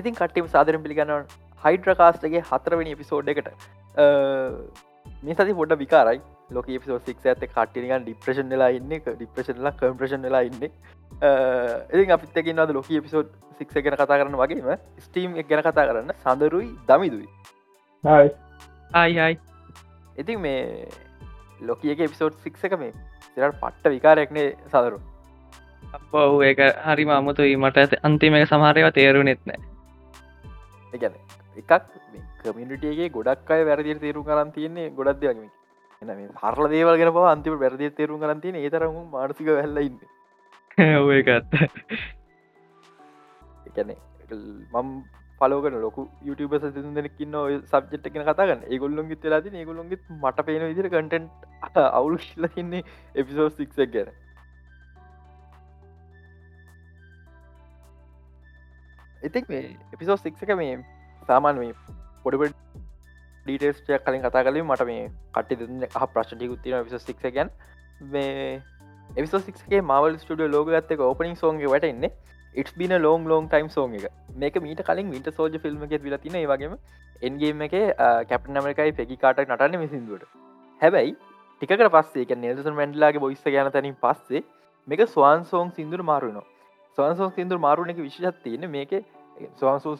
ඉතින් කට්ටම සාදරම් පිළිගන්නවන් හයිඩ්‍රකාස්ටගේ හතරවෙනි එපිසෝඩ් එකට. මේ සති පොඩ විකාරයි. ලොක පිසෝ සික් ඇත කට්ටිනිකන් ඩිප්‍රේෂන් වෙලා ඉන්න ඩිප්‍රේෂන්ල කම්ප්‍රේෂන් වෙලා ඉන්න. ඉතින් අපිත්තකින් අද ලොක පිසෝඩ් සික් ගැන කතා කරන්න වගේම? ස්ටීම් ගැන කතා කරන්න. සඳරුයි දමිදුයි. ආයියි ඉතින් මේ ලොකියක පිසෝඩ් සික් එක මේ සිරට පට්ට විකාරයක්නේ සදරු අප ඒක හරි අමුතුයි. මට ඇත අන්තිම එක සමහරයව තේරු නෙත්නෑ එකන එකක් කමිනිටගේ ගොඩක් අය වැරදිර තේරු කරන් තියන්නේ ගොඩක් දෙවගම එන මේ හරල දේවල් ගෙන පව අන්තිම වැරදි තේරු කරන්තින ඒතරම මානසික වෙල්ලඉන්න ඒකත් එකන මම් පලෝකන ලොක දෙනෙකින්න ඔය සබ්ජෙට් එකන කතාගන්න ඒගොල්ලොන් ගිත් වෙලාති ඒගොල්ලොන්ගෙත් මට පේන විදිර කටන්ට් අවුලු ශිල්ලකින්නේ එපිසෝ සික්ක් ගැන ඉතික් මේ එපිසෝ සික්ක මේ සාමාන් මේ පොඩිපට ඩීටේස්ටයක් කලින් කතා කලින් මට මේ කට්ටි දෙන්න හ ප්‍රශ්ටිකුත්තින විස සික්ස ගැන්. මේ එවිසික්ගේ මවල් ස්ටඩිය ලෝග ඇත්තක ඕපනින් සෝන්ගේ වැටන්නේ. It's been long long time zone එක. මේක මීට කලින් විට සෝජ ෆිල්ම් එකෙත් විල තින වගේම එන්ගේම එක කැප්න අමරිකයි පෙකි කාට නටන්න මිසිදුවට හැබැයි ටිකට පස්සේ නෙල්සන් මැන්ඩලාගේ බොයිස්ස ගැන තැනින් පස්සේ මේක ස්වාන් සෝන් සිින්දුර මාරුණ ස්වාන්සෝන් සිින්දුර මාරුණ එක විශෂත් තියෙන මේක ස්වාන්සෝ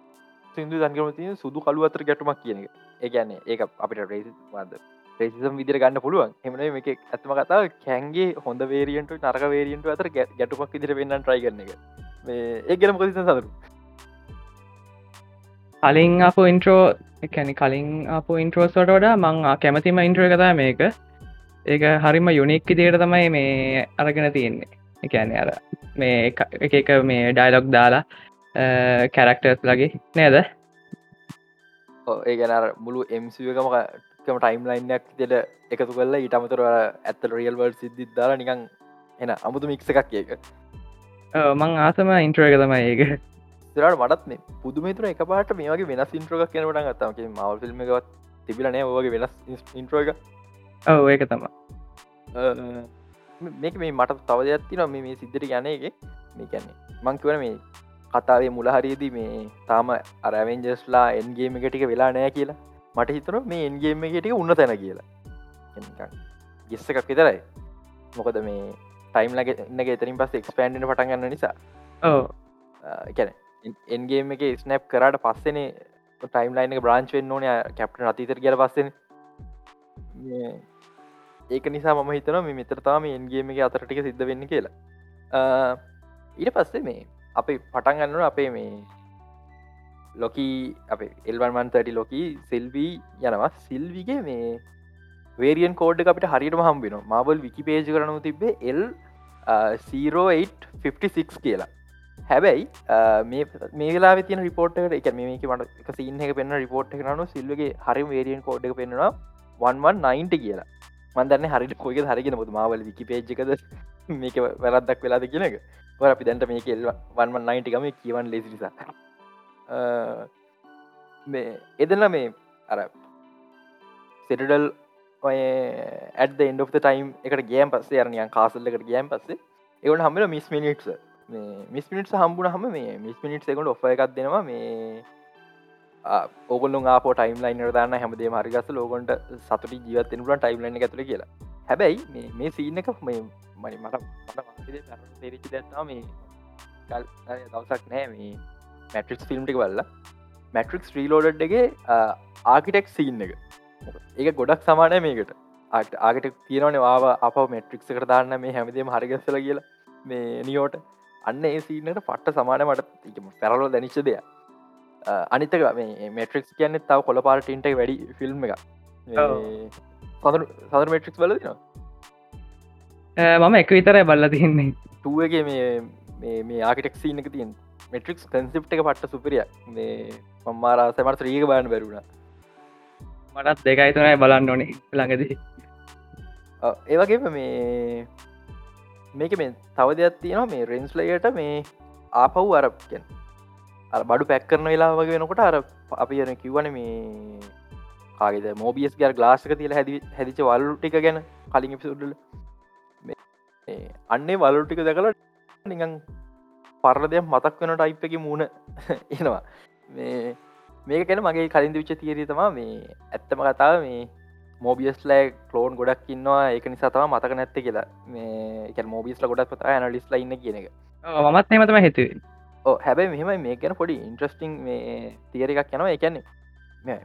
සිින්දු දන්ගම තිය සුදු කළු අතර ගැටුමක් කියන එක. ඒගැන ඒ අපිට රේසි වද ප්‍රේසිසම් විදිර ගන්න පුළුවන්. එමන මේක ඇත්ම කතා කැන්ගේ හොඳ වේරියන්ට නරක වේරියන්ට අතර ගැටුමක් ඉදිර වෙන්න ට්‍රයි කරන එක. ඒ ගැන පොසිස සදරු කලින් අප ඉන්ට්‍රෝ එකැනි කලින් අප ඉන්ට්‍රෝස්වට වඩා මං කැමතිම ඉන්ට්‍රෝ කතා මේක. ඒක හරිම යුනික්කි දේට තමයි මේ අරගෙන තියෙන්නේ. එකැන අර මේ එක එක මේ ඩයිලොක් දාලා කැරක්ටර්ස් ලගේ නේද ඒ ගැන මුළු එම්සිකම කම ටයිම් ලයින්යක් දෙට එකතු කල්ල ඉටමතර ඇත්තල රියල් වල් සිද්ධිත් දාලා නිකං එන අමුතු මික්ස එකක් ඒක මං ආසම ඉන්ට්‍රෝ එක තමයි ඒක රට මටත් පුදුමතුර එක පාට මේගේ වෙනස් ඉන්ට්‍රෝක් කියනට ගත්තම මවල් ෆිල්ම් එකත් තිබිලනෑ වගේ වෙනස් ඉන්ට්‍රෝ එක ඔව ඒක තම මේක මේ මට තවදයක්ත්ති නොම මේ සිද්ධට යන එක මේ කැන්නේ මංකිවන මේ කතාවේ මුලහරියදී මේ තාම අරවෙන්ජස්ලා එන්ගේම එක ටික වෙලා නෑ කියලා. මට හිතන මේ එන්ගේම එක ටික උන්න තැන කියලා. ගෙස්ස එකක් විතරයි. මොකද මේ ටයිම් ලග එන්න එතරින් පස් එක්ස්පන්ඩන පටන්ගන්න නිසා. කැන එන්ගේම එක ස්නප් කරට පස්සනේ ටයිම් ලයින බ්‍රාංචවෙන් ඕන කැප්ට අතීතර කියල පස්සෙන. ඒක නිසා මම හිතන මෙතරතාම එන්ගේම එක අතරටික සිද්ධ වෙන්න කියලා. ඊට පස්සේ මේ අපි පටන් ගන්නන අපේ මේ ලොකී අප එල්වන්මන්තටි ලොකී සිල්වී යනවා. සිල්විගේ මේ වේරියන් කෝඩ් අපිට හරිටම හම්බෙන මබල් විකි පේජ් කරනු තිබේ එල් 0856 කියලා. හැබැයි මේ වෙලා තින රිපෝට් එක මේක මට එක සින්න එක පෙන්න්න රිපෝට් එකනු සිල්වගේ හරි වේරියන් කෝඩ් එක පෙන්නවා 1190 කියලා. මන්දන්න හරිට කොයික හරිගෙන මුතු මවල විකි පේජ්කද මේක වැරද්දක් වෙලාද කියන එක වර අපි දැන්ට මේ කෙල් වන්මන් නයින්ටිකම කියවන් ලෙසි නිසා. මේ එදන්න මේ අර සිටඩල් ඔය ඇඩ එන්ඩ of ටයිම් එකට ගෑම් පස්සේ අරනියන් කාසල්ලකට ගෑම් පස්සේ එවට හමල මිස් මිනිට්ස් මිස් මිනිට් හම්බුණ හම මේ මිස් මිනිට් එකට ඔෆ එකක් දෙනවා මේ ඕගොල්ු ආප ටයිම් ලයින් දාන්න හැමදේ මරිගස ලෝගොන්ට සතුට ජීවත්තෙනට ටයිම් ලයින් ඇතුළ කියලා. හැබැයි මේ සීන එක මේ මනි මට මට තෙරිචි දැත්තා මේ කල් දවසක් නෑ මේ මැට්‍රික්ස් ෆිල්ම්ටික වල්ල මැට්‍රික්ස් ්‍රීලෝඩ්ගේ ආකිටෙක් සීන් එක. ඒක ගොඩක් සමානය මේකට. ආගට කියනවන වා අප මෙට්‍රික්ස කර දාන්න මේ හැමදේම හරිගස්සල කියලා මේ නියෝට. අන්න ඒ සීනට පට්ට සමාන මට පැරලෝ දැනිච්ච දෙයක්. අනිතක මේ මෙට්‍රික්ස් කියන්න තව කොල පාරටින්ට වැඩි ෆිල්ම් එක සදර මෙට්‍රික්ස් බලදිනවා මම එක විතරයි බල්ල තියන්නේ. ටුවගේ මේ මේ ආකිටෙක් සීන එක තියෙන් මෙට්‍රික්ස් කන්සිප් එක පට්ට සුපරිය මේ මම්මාරා සමර්ත රීක බාන බැරුණ මටත් දෙකයි තුනයි බලන්න ඕනේ ළඟදී. ඒවගේ මේ මේක මේ තව දෙයක් තියෙනවා. මේ රෙන්ස්ලයට මේ ආපව් අරප්කෙන් අර බඩු පැක් කරන වෙලා වගේ වෙනකොට අර අපි යන කිව්වන මේ කාගෙද මෝබියස් ගර් ගලාසක තිල හැදි හැදිච වල්ලු ටික ගැන කලින් පිසුඩල අන්නේ වලු ටික දැකල නිඟන් පරල දෙයක් මතක් වෙන ටයිප් එක මූුණ එනවා. මේ මේක ගැන මගේ කලින් විච්ච තීරී තමා මේ ඇත්තම කතාව මේ මෝබියස්ලෑ කලෝන් ගොඩක් ඉන්නවා. ඒක නිසා තම මතක නැත්ත කියලා. මේ මෝබිස්ල ගොඩක් පතා ඇනලිස් ලයින්න කියන එක. මත් නෙමතම හිතුවේ. ඕ හැබැයි මෙහෙම මේ ගැන පොඩි ඉන්ට්‍රස්ටිං මේ තියර එකක් යනවා. එකන්නේ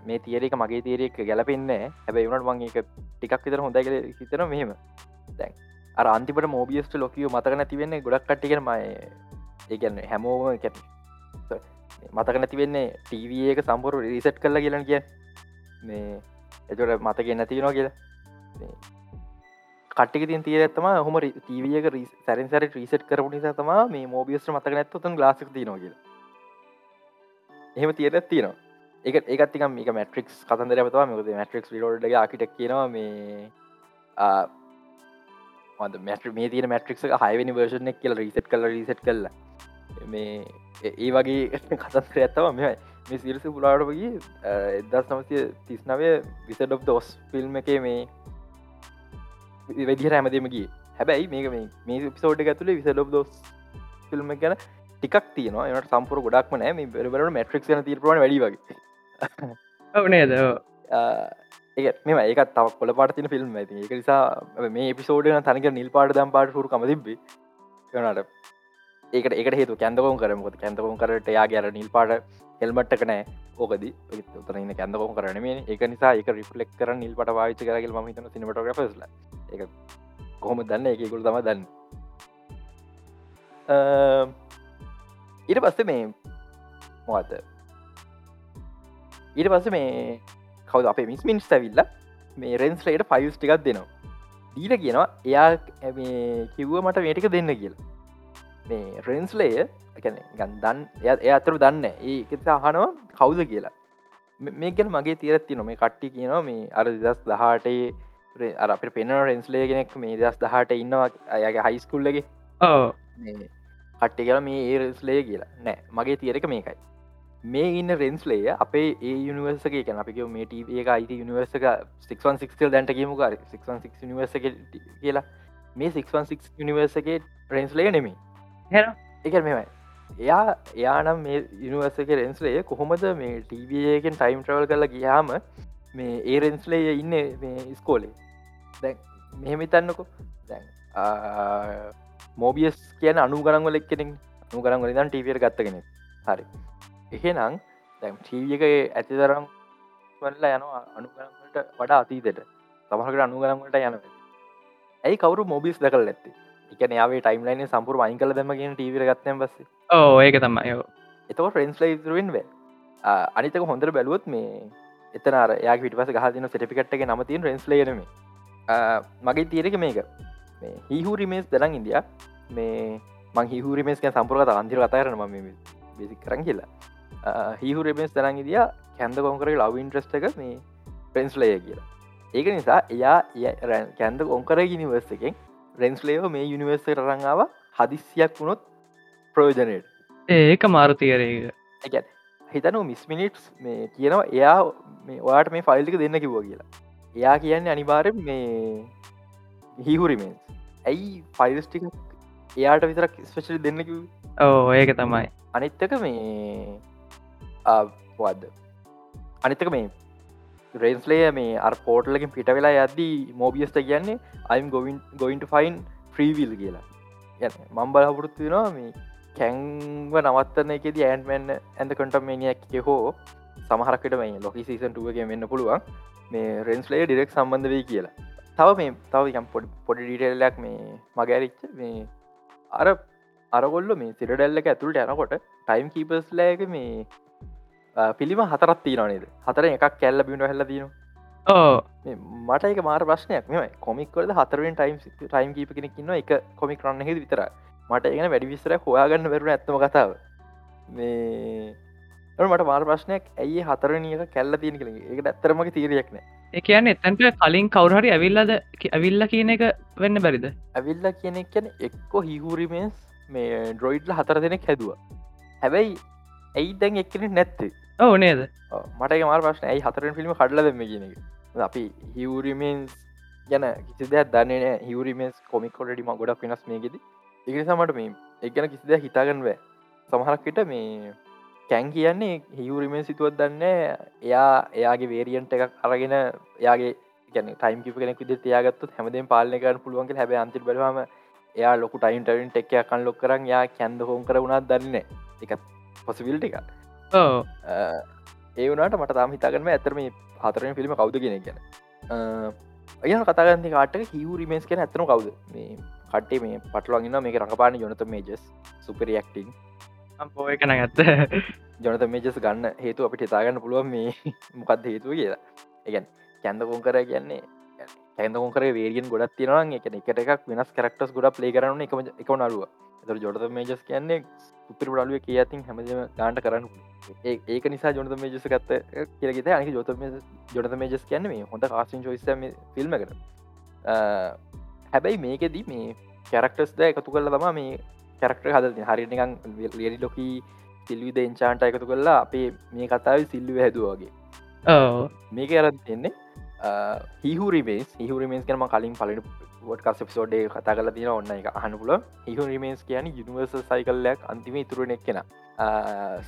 මේ තියරක මගේ තීරෙක් ගැලපෙන්න හැබැයි වුණට මං එක ටිකක් විතර හොඳ කල හිතන මෙහෙම. දැන් අර අන්තිපට මෝබියස්ට ලොකිය මතක නැතිවෙන්නේ ගොඩක් කට්ටිකෙන මය ඒගන්න හැමෝම කැ මතක නැතිවෙන්නේ ටීව එක සම්පුරු රිසට් කරලා කියලන කිය මේ එතොට මතක නැතිනවා කියලා. කට්ටික තින් තිය ඇත්තම හොම ටීවියක සැරන් සැර ්‍රීසට් කරපු නිසා තම මේ මෝබියස්ට මතක නැත්තුන් ගලාසික තිනවා කියල. එහෙම තියට තියනවා. එක ඒකත්තිකම් මේ මට්‍රික්ස් කතන්දර පතවා මොකද මට්‍රික්ස් ිරෝඩ්ගේ ආකිටක් කියනවා මේ මැට මේ තින මට්‍රික් හයවනි වර්ෂණක් කියල රිසට් කල රිසට් කල්ල මේ ඒ වගේ කතන්ත්‍ර ඇත්තව මෙයි මේ සිරස පුලාටපගේ එදස් නමසය තිස්නවය විසඩ් ඔ් දෝස් ෆිල්ම් එක මේ වෙදිහ හැමදීමගේ හැබැයි මේක මේ මේ පිසෝඩ් ඇතුලේ විසඩ් ඔ් දෝස් ෆිල්ම් ගැන ටිකක් තියනවා. එනට සම්පුර ගොඩක්ම නෑ. මේ බෙරබට මට්‍රික් න තීරපුන වැඩි වගේ. ඕනේද ඒ මෙම ඒකත් තව කොල පාටතින ෆිල්ම් ඇති එක නිසා මේ එපිසෝඩන තනික නිල් පාට දම් පාට හුරු කම තිබේ නට ඒකට ඒකට හේතු කැන්දකොම් කරමකොත් කැන්තකොම් කරට යා ගැර නිල් පාට හෙල්මට්ක නෑ ඕකද. උතරන්න කැන්දකොම් කරන මේ එක නිසා එක රිෆලෙක් කර නිල් පට වාච කරගල් ම හිතන සිනමටග්‍රස්ල එක කොහොම දන්න? එකකුල් තම දන්න. ඊට පස්සේ මේ මොවත ඊට පස්ස මේ කවද අපේ මිස් මිනිස් ඇවිල්ල මේ රෙන්ස්ලේට ෆයිස් ටිකක් දෙනවා. දීල කියනවා එයා කිව්ව මට මේටික දෙන්න කියලා. මේ රෙන්ස්ලය ගැන ගන්දන් එය අතර දන්න ඒ අහනවා කවුද කියලා. මේ ගැන මගේ තීරත්ති නොම කට්ටි කියනවා මේ අර දස් දහටේ අර අප පෙන රෙන්ස්ලේ කෙනෙක් මේ දස් දහට ඉන්නවා අයගේ හයිස්කුල්ලගේ කට්ටි කියලා මේ ඒ රෙන්ස්ලේ කියලා. නෑ මගේ තීරක මේකයි මේ ඉන්න රෙන්ස්ලේය අපේ ඒ යනිවර්සගේ කැන අපික මේ ටේ එක අයිති යනිවර්සක 616 දැන්ට කියමුකාර 616 නිවර්ස කියලා. මේ 616 යනිවර්සගේ රෙන්ස්ලේ නෙමේ එක මෙමයි එයා එයානම් මේ යනිවර්සක රෙන්ස්ලේ කොහොමද මේ ටීවයගෙන් ටයිම් ට්‍රවල් කරලා ගියාම මේ ඒ රෙන්ස්ලේ ඉන්න මේ ස්කෝලේ දැන් මෙහෙමිතන්නකො දැන් මෝබියස් කියන අනු ගරන්වල එක්කෙනෙක් නු ගරන් වලිදන් ටීවියට ගත්තගෙන හරි එහෙනම් දැම් ටීවියක ඇති තරම් වල්ලා යනවා අනුගරන්ට වඩා අතීතයට. තමහකට අනුගරන්වට යන ඇයි කවරු මොබිස් දකල් ඇත්තේ එක යාවේ ටයිම්ලයින සම්පුර වයින් කල දෙමගෙන ටීවර ගත්තයම් බස්ස ඕ ඒක තමයි. එතක ෆ්‍රෙන්ස්ලයිවෙන් ව අනිතක හොඳර බැලුවොත් මේ එතනර යා පිටපස ගහතින සටිකට්ගේ නමතින් රෙන්ස්ලේනම මගේ තීරක මේක. හිහුරිමේස් දරන් ඉන්දිය. මේ මං හිහුරිමේස් සම්පුරගත අන්තිර කතාරන ම බෙසි කරන් කියලා හිහුරමස් දරන් ඉදිය කැන්ද කොංකර ලව ඉන්ට්‍රස්ට එක මේ පෙන්ස්ලය කියලා. ඒක නිසා එයා කැන්ද ඔංකර ගිනිවර්ස එකෙන් රෙන්ස්ලේෝ මේ යුනිවර්ස රංාව හදිස්සියක් වුණොත් ප්‍රයෝජනයට ඒක මාරතිකරක එක. හිතනු මිස්මිනිට්ස් මේ කියනවා එයා ඔයාට මේ ෆයිල්ලික දෙන්න කිව්ව කියලා. එයා කියන්නේ අනිවාරෙන් මේ හිහුරිමෙන්ස් ඇයි ෆයිල්ස්ටික් එයාට විතරක් ස්පෙශලි දෙන්න කිව ඕ ඒක තමයි. අනිත්තක මේ වද අනිතක මේ රේන්ස්ලේ මේ අර පෝටලකින් පිට වෙලා යද්දී මෝබියස්ට කියන්නේ I'm going going to find free will කියලා. මම් බලපුරුත්තිනවා මේ කැංව නවත්තන එකෙද ඇන්මන් ඇඳ කටමේනියක් හෝ සමහරකට මේ ලොකි සීසන්ටුවගේ මෙන්න පුළුවන් මේ රෙන්ස්ලේ ඩිරෙක් සම්බන්ධ වේ කියලා. තව මේ තව පොඩි පොඩි ඩීටෙල්ලක් මේ මගැරිච්ච මේ අර අරගොල්ල මේ සිරඩැල්ලක ඇතුළට යනකොට ටයිම් කීපස් ලෑක මේ පිළිම හතරත් තියනනේද හතර එකක් කැල්ල බිට හැල්ල ඕ මට එක මාර ප්‍රශ්නයක්. මෙම කොමික්වලද හතරෙන් ටයිම් ටයිම් කීප කෙනෙක් ඉන්න එක කොමික් රන්න හෙද විතර මට ඒගෙන වැඩි විස්සර හොයාගන්න වැරුණ ඇත්තම කතාව. මේ මට මාර ප්‍රශ්නයක්. ඇයි හතරනියක කැල්ල තියෙන කළ එක ඇත්තරමක තීරයක් නෑ. එකයන්න එතැන්ට කලින් කවුරහරි ඇවිල්ලද ඇවිල්ල කියන එක වෙන්න බැරිද? ඇවිල්ල කියන කියන එක්කො හිහුරිමස් මේ ඩ්‍රොයිඩ්ල හතර දෙනෙක් හැදවා. හැබැයි ඇයි දැන් එක්කෙන නැත්තේ ඕ නේද? මට මාර ප්‍රශ්න ඇයි හතරෙන් ෆිල්ම් කඩල දෙම කියන එක? අපි හිවරිමන්ස් ගැන කිසි දෙයක් දන්නන හිවරිමස් කොමික් කොඩටම ගොඩක් වෙනස් මේගෙද එකනිසාමට මේ එක් ගැන කිසි දෙයක් හිතාගන්න බෑ. සමහරක්කට මේ කැන් කියන්නේ හිවරිමෙන් සිතුවත් දන්න එයා එයාගේ වේරියන්ට එකක් අරගෙන එයාගේ ගැන ටයිම් කිප කෙනෙක් විදි තියාගත්තු හැමදෙන් පාලන කරන්න පුළුවන්ගේ හැබ අන්ති බලම එයා ලොකු ටයින් ටරින් ටෙක් කන් ලොක් කරන්න යා කැන්ද හෝම් කර වුණත් දන්න එක පොසිවිල්ට එක ඕ ඒ වනට මට තාම හිතාගන්න ඇතරම හතරෙන් ෆිල්ම් කවුද කියෙන ගැන. අය කතාගන්න කාට හිවරිමේස් කියෙන ඇතනු කවුද? මේ කටේ මේ පටලවන්න මේ රඟපාන යොනත මේජස් සුපරියක්ටිං පෝ එකන ඇත්ත ජොනත මේජස් ගන්න හේතු අපිට හිතාගන්න පුළුවන් මේ මොකක්ද හේතුව කියලා. එකන් කැන්දකොන් කර කියන්නේ කැන්දකොන් කර වේරියෙන් ගොඩත් තියෙනවා එක එකට එකක් වෙනස් කරක්ටස් ගොඩ ප්ලේ කරන එක එක නරුව එතර ජොඩත මේජස් කියන්නේ උපිරි ඩලුව කිය ඇතින් හැමදම ගාන්ට කරන්න ඒක නිසා ජොනත මේජස ගත්ත කියලගෙත අනක ජොත ජොනත මේජස් කියන්න හොඳ කාසින් චොයිස ෆිල්ම් කර හැබැයි මේකෙදී මේ කැරක්ටස් ද එකතු කරල තම මේ කැරක්ට හද හරිනිකං ලියරි ලොකී සිල්වි දෙංචාන්ට එකතු කරලා අපේ මේ කතාව සිල්ලුව හැදුවගේ මේක අරත් දෙන්නේ හිහුරිමේස් හිහුරිමේස් කනම කලින් පලට ොට කස් පිසෝඩ්ඩේ කතා කල තින ඔන්න එක අහන පුල හිහුරිමේස් කියන යුනිවර්ස සයිකල්ලයක් අන්තිම ඉතුරනෙක් කෙන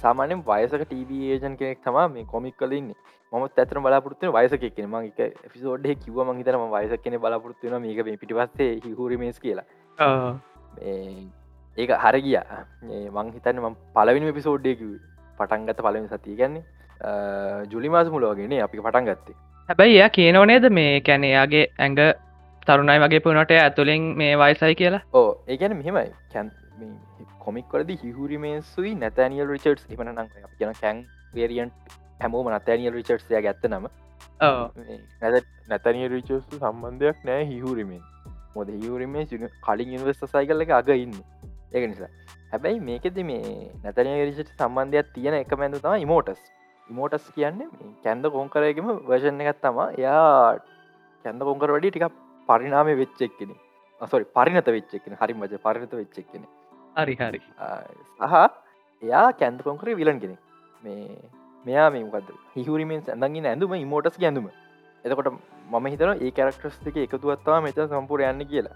සාමානෙන් වයසක ටීවේජන් කෙනෙක් තම මේ කොමික් කලන්නේ මත් ඇතර බලාපොරත්තුව වයස කෙන ම එක පිසෝඩ් කිව මහිතනම වයස කෙන බලාපොරත්තුවන මේක මේ පිටිපස්සේ හිහුරිමේස් කියලා. ඒක හර ගිය. මං හිතන්න ම පලවිනි පිසෝඩ්ඩයක පටන්ගත පලවිනි සතිය ගැන්නේ ජුලි මාස මුලවගෙන අපි පටන් ගත්තේ. හැබැයි එයා කියනවනේද මේ කැන එයාගේ ඇඟ තරුණයි වගේ පුනට ඇතුළින් මේ වයිසයි කියලා? ඕ ඒගැන මෙහෙමයි. කැන් කොමික්වලද හිහුරිමේසුයි නැතැනියල් රිචර්ස් එමන නම් කියන කැන් වේරියන්් හැමෝම නතැනියල් රිචර්ස්ය ගැත්ත නම. නැතැනිය රිචර්ස් සම්බන්ධයක් නෑ හිහුරිමෙන් මොද හිවරිමේ කලින් ඉන්වස්ට සයිකල්ල එක අග ඉන්න. ඒක නිසා. හැබැයි මේකෙද මේ නැතනය රිචට සම්බන්ධයක් තියෙන එක මැඳ තම ඉමෝටස් ඉමෝටස් කියන්නේ කැන්ද කොංකරයගම වර්ෂණ එකත් තම යා කැන්ද කොංකර වැඩි ටික පරිනාමය වෙච්චෙක්කෙන අසොරි පරිනත වෙච්චෙක්ෙන හරි මජ පරිනත වෙච්චෙක්කෙන හරි හරි. සහ එයා කැන්ද කොංකරේ විලන් කෙනෙ මේ මෙයා මේකද හිහුරිමෙන් සැඳගින් ඇඳුම ඉමෝටස් ගැඳුම එතකොට මම හිතන ඒ කැරක්ටස් දෙක එකතුවත්වා මෙත සම්පුර යන්න කියලා.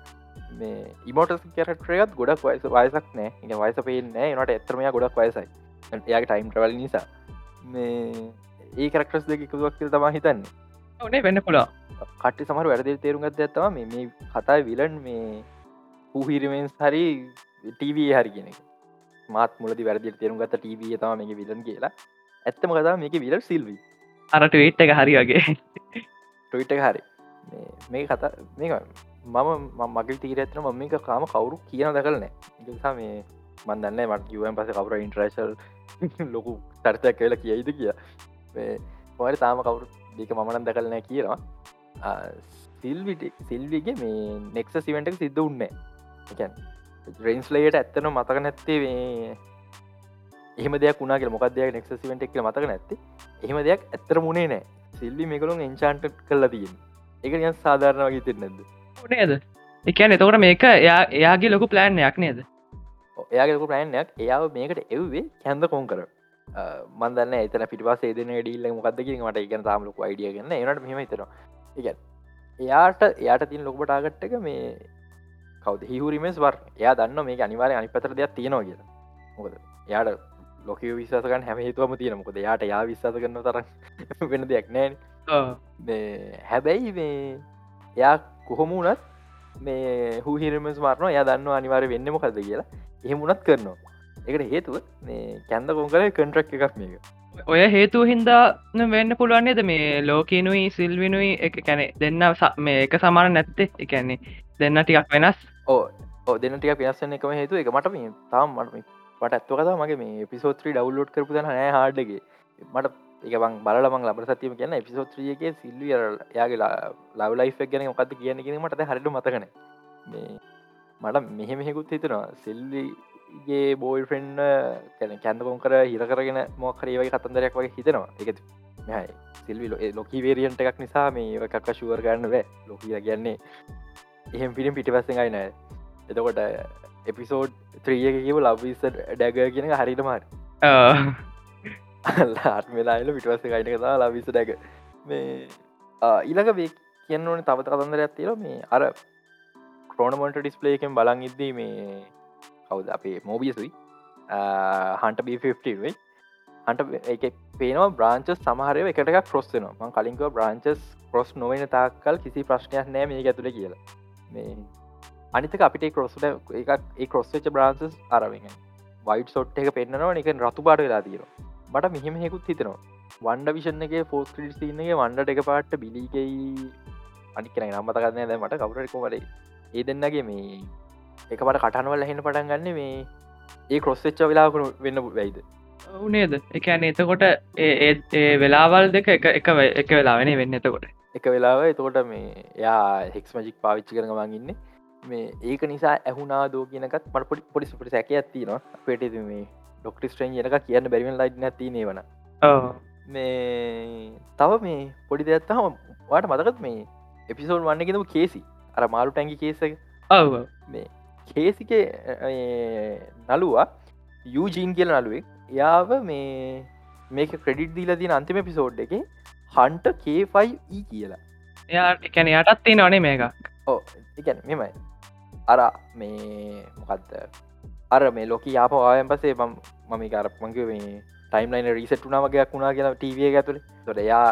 මේ ඉමෝටස් කැරක්ටරයත් ගොඩක් වයස වයසක් නෑ. ඉ වයස පේනෑ නට එතරමයා ගොඩක් වයසයි. එයාගේ ටයිම් ටවල් නිසා. මේ ඒ කරක්ටස් දෙක එකතුවක් කියල තමා හිතන්නේ ඕනේ වෙන්න පුලා කට්ටි සමර වැඩදි තේරුම්ගත් ඇත්තවා මේ කතා විලන් මේ හූහිරිමෙන්ස් හරි ටීවී හරි කෙනෙ මාත් මුලදි වැරදි තේරුම් ගත ටීවී තම මේ විලන් කියලා. ඇත්තම කතා මේක විලර් සිල්වී අරට වේට් එක හරි වගේ. ටොයිට හරි. මේ කතා මේ මම මගල් තීර ඇතන ම මේක කාම කවුරු කියන දකලනෑ නිසා මේ මන්දන්න මට කිවන් පස කවර ඉන්ට්‍රේශල් ලොකු තර්තයක් කියලා කියයිද කිය පොහට තාම කවුරු දෙක මමනන් දකලනෑ කියනවා සිල්විට සිල්විගේ මේ නෙක්ස සිවෙන්ටක් සිද්ධ උන්නේ රේන්ස්ලයට ඇත්තන මතක නැත්තේ මේ එහම දෙයක් වුණගේ මොකක්දයක් නෙක්ස සිවෙන්ට එක් මතක නැති එහම දෙයක් ඇත්තර මුණේ නෑ සිල්ලි මේකළුන් එන්චාන්ට කල්ලා තියෙන් එක යන් සාධාරණ වගේ තිර නැද? එකන් එතකොට මේක එයා එයාගේ ලොකු ප්ලෑන්යක් නේද? එයාගේකු ප්‍රෑන්යක් එයාව මේකට එව්වේ කැන්ද කොන් කර මන්දන්න එතන පිටිපස ඒදන ඩිල්ල මොකක්දකින් මට ඉගන තාම ලොක අයිඩිය ගන්න එනට මෙම තර එක එයාට එයාට තින් ලොකපටාගට්ටක මේ කවද? හිහුරිමස් වර් එයා දන්න මේ අනිවාරය අනි පතර දෙයක් තියෙනවා කිය මොකද? එයාට ලොක විශසකන් හැම හේතුවම තියෙන මොකද? යාට යා විශස කරන්න තර වෙන දෙයක් නෑන් හැබැයි මේ එයා කොහොමුණත් මේ හහිරමස් මාරන ය දන්න අනිවාර වෙන්න මොකද කියලා. එහෙමුණත් කරනවා එකට හේතුව මේ කැන්ද කොංකර කන්ට්‍රක් එකක් මේක. ඔය හේතුව හින්දා වෙන්න පුළුවන්න්නේද මේ ලෝකනුයි සිල්විනුයි එක කැනෙ දෙන්න මේ එක සමාන නැත්තේ? එකන්නේ දෙන්න ටිකක් වෙනස්. ඕ දෙන්න ටික පිනස්සන්න එකම හේතු එක මට මේ තාම් මට මට ඇත්ව කතා මගේ මේ පිසෝත්‍රී ඩව්ලෝඩ් කරපු දන නෑ හාඩගේ මට එකබං බලමං ලබ සතියම කියන්න එපිසෝත්‍රියගේ සිල්විය යාගේ ලව ලයිෆක් ගැන මොකක්ද කියන කියෙන මට හරිට මතකන මේ මට මෙහෙමෙකුත් හිතනවා. සිල්ලිගේ බෝයි ෆ්‍රෙන්ඩ කැන කැන්දකොන් කර හිර කරගෙන මොකරේවයි කතන්දරයක් වගේ හිතනවා. එක මෙහයි සිල්වි ලොකි වේරියන්ට එකක් නිසා මේ එකක් ශුවර් ගන්න බෑ. ලොකිය කියන්නේ එහෙම පිළිම් පිටිපස්සෙන්ගයි නෑ. එතකොට එපිසෝඩ් ත්‍රියක කිව ලබවිස ඩැග කියන හරිට මාර ආත්මලාල පිටවස ගයින කතා ලබිස ඩැක මේ ඊළඟ වේ කියන්න ඕන තව කතන්දරයක් තිර මේ අර ක්‍රෝනමොන්ට ඩිස්පලේකෙන් බලන් ඉද්දී මේ කවුද අපේ මෝබියසුයි හන්ට බිෆයි අන්ට එක පේනවා බ්‍රාංචස් සමහරය එකට ක්‍රොස්සනවා මං කලින්ක බ්‍රාංචස් කොස් නොවෙන තාක්කල් කිසි ප්‍රශ්නයක් නෑ මේ ඇතුළ කියලා. මේ අනිතක අපිට කොස්සට එකක් ඒ කොස්සච බ්‍රාන්සස් අරවෙන් වයිට සොට් එක පෙන්න්නනවා එක රතු පාට වෙලා තියෙනවා. මට මෙහෙම හෙකුත් හිතනවා. වන්ඩ විෂණ එක ෆෝස් ක්‍රටිස්තින්නගේ වන්ඩ එක පාට්ට බිලිකයි අනිකන නම්මතකන්න ද මට කවුරෙකුමලේ ඒ දෙන්නගේ මේ එකකට කටන්වල හෙන පටන් ගන්න මේ ඒ කොස්සච්ච වෙලාකුණු වෙන්න වැයිද? නේද? එකන එතකොට ඒ වෙලාවල් දෙක එක එක වෙලාවෙන වෙන්න එතකොට. එක වෙලාව එතකොට මේ යා හෙක්ස් මජික් පාවිච්චි කරන මඟඉන්න මේ ඒක නිසා ඇහුනා දෝ කියනකත් මට පොඩි පොඩි සුපට සැක ඇතිනවා පේට මේ ඩොක්ටිස්ට්‍රේන් යනක කියන්න බැරිවෙන් ලයි් නැතිනේ වන මේ තව මේ පොඩි දෙයක්ත්තහම වාට මතකත් මේ එපිසෝල් වන්නගෙනම කේසි? අර මාරු ටැන්ගි කේසක ඔව. මේ කේසික නලුවා යූජීන් කියල නලුවෙක් යාව මේ මේක ක්‍රඩිට් දීල දින අන්තිම පිසෝඩ් එක හන්ට කේෆයි කියලා. එයා එකැන යටත් තියෙන අනේ මේක. ඕ එකැන මෙමයි අර මේ මොකක්ද අර මේ ලොක යාප ආයන් පසේ මම මම කර මංගේ මේ ටයිම්ලයින රිසට් වනාමගේයක් වුණා කියලා ටව ඇතුළ තොට යා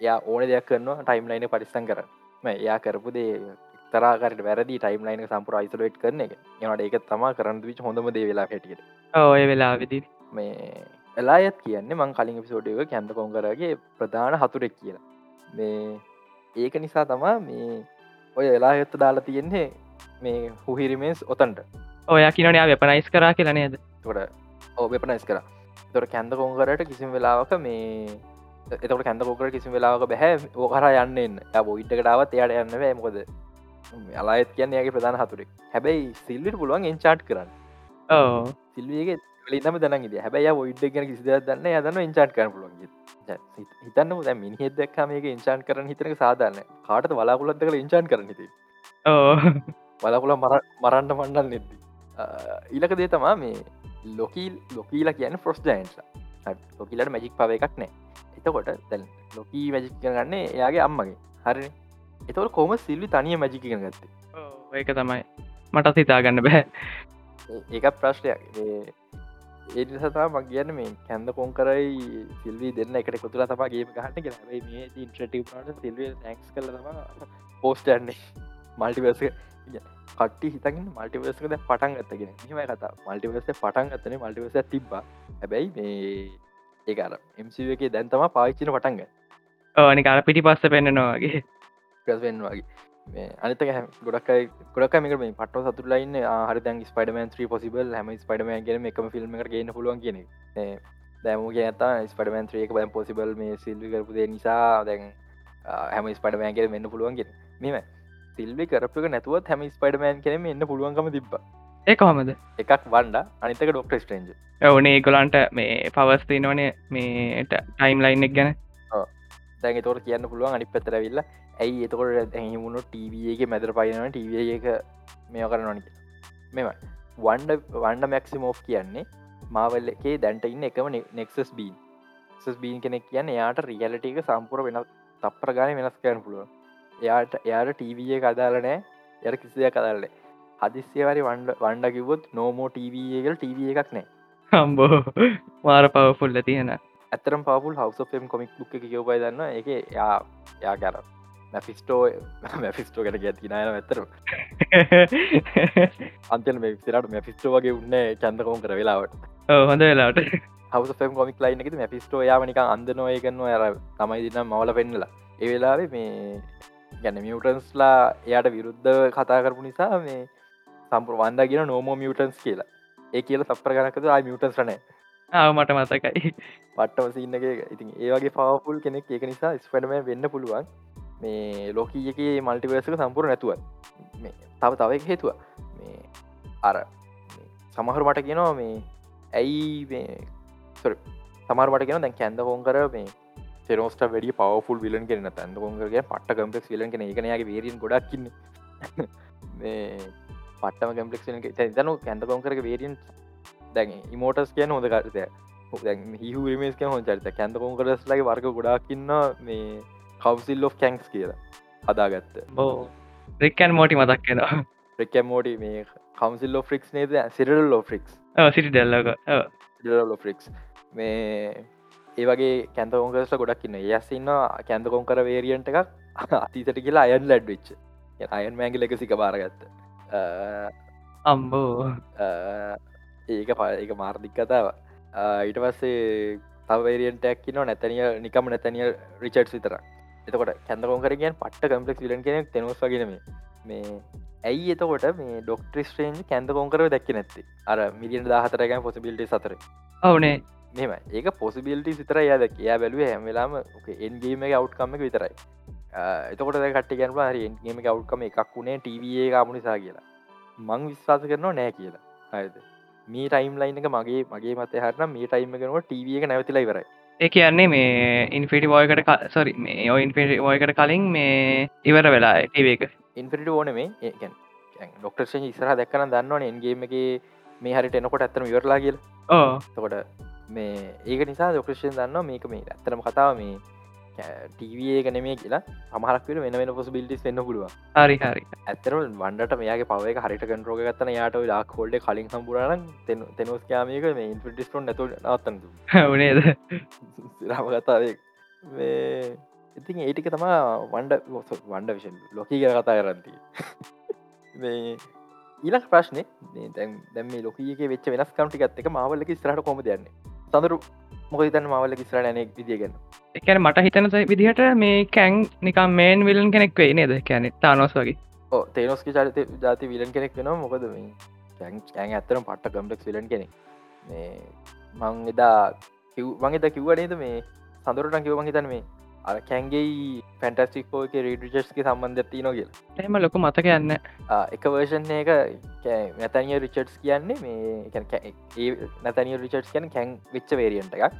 යා ඕන දෙයක් කරනවා ටයිම් ලයින පරිස්සන් කර එයා කරපු දේ තරාකට වැරදි ටයිම් ලයින සම්පුරයිසලට් කරන එක. එනට ඒක තම කරන්න විච හොඳම දේ වෙලා හැටියට. ඔය වෙලා විදි මේ එලායත් කියන්නේ මං කලින් පිසෝඩක කැන්ද කොංකරගේ ප්‍රධාන හතුරෙක් කියලා. මේ ඒක නිසා තමා මේ ඔය එලා ඇත්ත දාලා තියෙන්නේ මේ හුහිරිමේස් ඔතන්ට. ඔය කියනයා වෙපනයිස් කරා කියලා නේද? තොට ඕ වෙපනයිස් කර. තොට කැන්ද කොංකරට කිසිම වෙලාවක මේ එතකට කැන්ද කෝකර කිසි වෙලාවක බැහැ. ඕකර යන්න ඔයිට්ටකටාවත් එයාට යන්න මොකද අලාත් කියන්නේ යාගේ ප්‍රධාන හතුරෙක්. හැබැයි සිල්ලිට පුළුවන් එන්චාට් කරන්න. සිල්වියගේ ලිතම දනගේ හැබැයි ඔයිඩ් ගැන කිසි දන්න යදන්න ඉංචාට් කරන පුළොන් හිතන්න දැ මිනිහෙද දක්කමක ඉංචාන් කරන හිතනක සාධන්න කාට වලාකුලත් කළ ඉංචාන් කරන හිති වලකුල මරන්න මණ්ඩල් නෙද්දි? ඊලක දේ තමා මේ ලොකීල් ලොකීලා කියන ෆොස් ජයින්ස් ලොකිලට මැජික් පව එකක් නෑ එතකොට දැන් ලොකී මැජික් කරගන්නේ එයාගේ අම්මගේ. හරි එතවට කොම සිල්වි තනිය මැජික ගත්තේ? ඒක තමයි. මටත් හිතාගන්න බැහැ ඒක ප්‍රශ්නයක්. ඒ සතා මක් කියන්න මේ කැන්ද කොන් කරයි සිල්වී දෙන්න එකට කොතුලා තමාගේ ගහන්න කියෙන මේ ඉන්ට්‍රටව සිල්ව නැක්ස් කල තම පෝස්ටන්නේ මල්ටිවර්ස කට්ටි හිතකින් මල්ටිවර්සකද පටන් ගත්තගෙන හිම කතා මල්ටිවර්ස පටන් ගත්තන මල්ටිවර්ස තිබ්බ. හැබැයි මේ ඒකර එම්සි එක දැන්තම පාච්චින පටන්ග ඕනි කාර පිටි පස්ස පෙන්න්නනවාගේ ගස්වෙන් වගේ. අනිතක ගොඩක් ගොඩක් මේක මේ පට සතුරලයින්න හරි ස්පඩමන් ්‍රී පොසිබල් හම ස්පඩමන් ගෙන එකම ෆිල්ම් එක ගන්න පුළුවන් කියන දැමගේ ඇත ස්පඩමන් ්‍රියක බැම් පොසිබල් මේ සිල්වි කරපුදේ නිසා දැන් හැම ස්පඩමෑන්ගේ මෙන්න පුළුවන්ගෙන මෙම සිල්වි කරපක නැතුවත් හැම ස්පඩමෑන් කෙනෙම එන්න පුළුවන්කම තිබ ඒ කොහමද? එකක් වන්ඩ අනිතක ඩොක්ට ස්ටේන්ජ ඕනේ ගොලන්ට මේ පවස්ති නොනේ මේ ටයිම් ලයින් එක් ගැන දැන් තොර කියන්න පුළුවන් අනි පෙතරවිල්ල ඇයි එතකොට ඇහිමුණු ටවගේ මැදර පයින ටව එක මෙය කරනනි මෙම වන්ඩ වන්ඩ මැක්සිමෝ් කියන්නේ මාවල්ල එකේ දැන්ට ඉන්න එකම නෙක්සස් බීන් සස් බීන් කෙනෙක් කියන්න එයාට රියලට එක සම්පුර වෙන තප්පර ගාන වෙනස් කරන පුළුව එයාට එයාට ටීවයේ කදාලනෑ යට කිසිදය කදල්ලේ හදිස්්‍යවරි වන්ඩ වන්ඩ කිවොත් නෝමෝ ටීවේගල් ටව එකක් නෑ හම්බෝ. මාර පවෆුල්ල තියෙන ඇතරම් පවුල් හවසම් කොමික් බුක් එක කියවබයි දන්න එක යා යා කර මැෆිස්ටෝ මැෆිස්ටෝ කට ගැති නයන ඇතර අන්තන මේ සිරට මැෆිස්ටෝ වගේ උන්න චන්දකෝම් කර වෙලාවට. හොඳ වෙලාට හවසම් කොමික් ලයින් එක මැෆිස්ටෝ යාමනික අන්ද නොය කන්න ඇර තමයි දින්න මවල පෙන්නලා. ඒ වෙලාවේ මේ ගැන මියටන්ස්ලා එයාට විරුද්ධ කතා කරපු නිසා මේ සම්පර වන්ද ගෙන නෝමෝ මියටන්ස් කියලා. ඒ කියල සප්‍ර ගනකද මියටන්ස් රනෑ ආව මට මතකයි. පට්ටම සින්නගේ ඉතින් ඒවගේ පවපුල් කෙනෙක් ඒක නිසා ස්පඩම වෙන්න පුළුවන්. මේ ලෝකීයක මල්ටිවර්සක සම්පුර නැතුව. මේ තව තව එක හේතුව. මේ අර සමහර මට කියනවා මේ ඇයි සමරට කියෙන දැන් කැන්ද හෝන් කර මේ සෙරෝස්ට වැඩි පවෆුල් විලන් කෙන තැන්ද කොන්ගේ පට කම්පෙක් විලන් කෙන එකනයාගේ වේරින් ගොඩක්කින්න මේ පටම කම්පලෙක් තැනු කැන්ද කොන්කරක වේරියන් දැන් ඉමෝටස් කියන හොඳ කරතය හිහරිමේස් හො චරිත කැන්ද කොන්කරස් ලගේ වර්ග ගොඩාක්කින්න මේ කවසිල් ලෝ කැන්ක්ස් කියලා හදාගත්ත. බෝ රික්කන් මෝටි මතක් කියෙනවා ප්‍රකම් මෝඩි මේ කවසිල් ලෝ ෆික්ස් නේද? සිරල් ලෝ ෆික්ස් සිටි ඩෙල්ලක ලෝ ෆික්ස් මේ ඒ වගේ කැන්තකොංකස්ට ගොඩක් ඉන්න. යස්සින්න කැන්තකොන් කර වේරියන්ට එකක් අතීතට කියලා අයන් ලැඩ්විච් අයන් මෑගි ලෙකසික බාරගත්ත අම්බෝ ඒක ප එක මාර්ධික් කතාව ඊට පස්සේ තවේරියන්ටක් න නැතනිය නිකම නැතනිය රිචඩ් විතර එතකොට කැඳකොන්කරගෙන් පට්ට කම්පලෙක් ලන් කෙනෙක් තෙනස් වගෙනම මේ ඇයි එතකොට මේ ඩොක්ට්‍රිස්ට්‍රේන්ජ් කැඳ කොන්කරව දැක්ක නැත්ති? අර මිලියන් දාහතරගන් පොසිබිල්ටි සතර ඔවනේ. මෙම ඒක පොසිබිල්ටි සිතර යාද කියා බැලුව හැමලාම එන්ගේම අවට්කම්ම විතරයි. එතකොට කට ගැන හරි එන්ගේම අවට්කම එකක් වුණේ ටවේ කාමුණනිසා කියලා. මං විශ්වාස කරනවා නෑ කියලා. හයද මේ ටයිම් ලයින් එක මගේ මගේ මත හරන මේ ටයිම කනුව ටව එක නැවතිලා ඉවරයි. ඒ කියන්නේ මේ ඉන්ෆිටි බෝයකට සොරි මේ ඔ ඉන්ෆිටි බෝයකට කලින් මේ ඉවර වෙලා ටවක ඉන්ෆිටි ඕන මේ ඒකැන් ඩොක්ටර්ෂ ඉසර දැක්කන දන්නවන එන්ගේම එක මේ හරිට එනකොට ඇත්තම ඉවරලා කියල. ඕ තකොට මේ ඒක නිසා ඩොක්ටර්ෂන් දන්න මේක මේ ඇත්තරම කතාව මේ ටීවඒක නෙමේ කියලා අමහරක් වෙන වෙන පොස බිල්ටිස් වෙන්න පුළුව හරි හරි. ඇත්තර වන්ඩට මේගේ පව හරිට කන්රෝග ගත්තන යාට ලා කොල්ඩ කලින් සම්පුරන තෙනස් යාමක මේ ඉන්ෆිටිස්ටොන් නැතු නත්තතු වනේද රම කතාවේ. මේ ඉතින් ඒටික තමා වන්ඩ වන්ඩ විෂන් ලොකී කර කතා කරන්ති මේ ඊලක් ප්‍රශ්නය දැම් දැම ලොකක වෙච් වෙනස් කම්ටි ගත්තක මවල්ලක ස්රට කොම දන්න සඳරු මොක තන් මවල්ල ස්රට නෙක් විදිගෙන එකැන මට හිතන විදිහට මේ කැන් නිකම් මේන් විලන් කෙනෙක් වෙයි නේද? කැනෙ තානොස් වගේ. ඕ තේනොස්ක චරිත ජාති විලන් කෙනෙක් වෙනවා. මොකද මේ කැන් ඇන් ඇත්තරම් පට්ට කම්ටක් විලන් කෙනෙක්. මේ මං එදා කිව් මං එද කිව්වනේද මේ සඳරට කිව්වන් හිතන මේ අර කැන්ගේ පැන්ටස්ටික්ෝක රීඩිචස්ගේ සම්බන්ධ තියන කියල. එම ලොක මතක යන්න එක වර්ෂන් එක නැතනිය රිචඩ්ස් කියන්නේ මේ නැතනිය රිචඩ්ස් කියන කැන් විච්ච වේරියන්ට එකක්.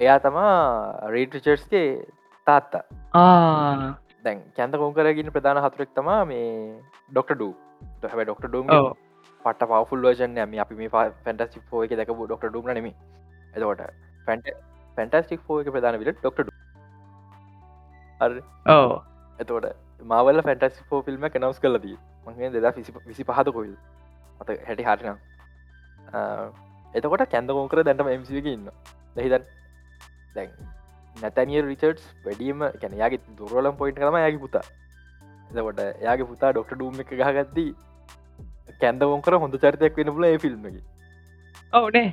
එයා තමා රීඩ රිචර්ස්ගේ තාත්තා. දැන් කැන්ත කොංකරගෙන ප්‍රධාන හතුරෙක් තමා මේ ඩොක්ට ඩූ හැබ ඩොක්ට ඩුම් පට පවෆුල් වර්ජන ම අපි මේ පැන්ටස්ටික් ෝ එක දැක ඩොක්ට ඩුම් නෙම එතකොට පැන්ට පැන්ටස්ටික් ෝ එක ප්‍රධාන විට ඩොක්ට ඕ එතකොට මාවල ෆැන්ටස් ෝ ෆිල්ම් කනවස් කලදී මගේ දෙදා විසි පහත කොයිල් මත හැටි හරිනම්. එතකොට කැන්ද කෝකර දැන්ටම එමසික ඉන්න දැහිතන් දැන් නැතනිය රිචර්ඩ්ස් වැඩීම කැනයාගේ දුරලම් පොයින්ට කම යගේ පුතා. එතකොට යාගේ පුතා ඩොක්ට ඩූම් එක ගහගත්දී කැන්ද ෝකර හොඳ චරිතයක් වෙන පුල ඒ ෆිල්ම්ගේ ඔවනේ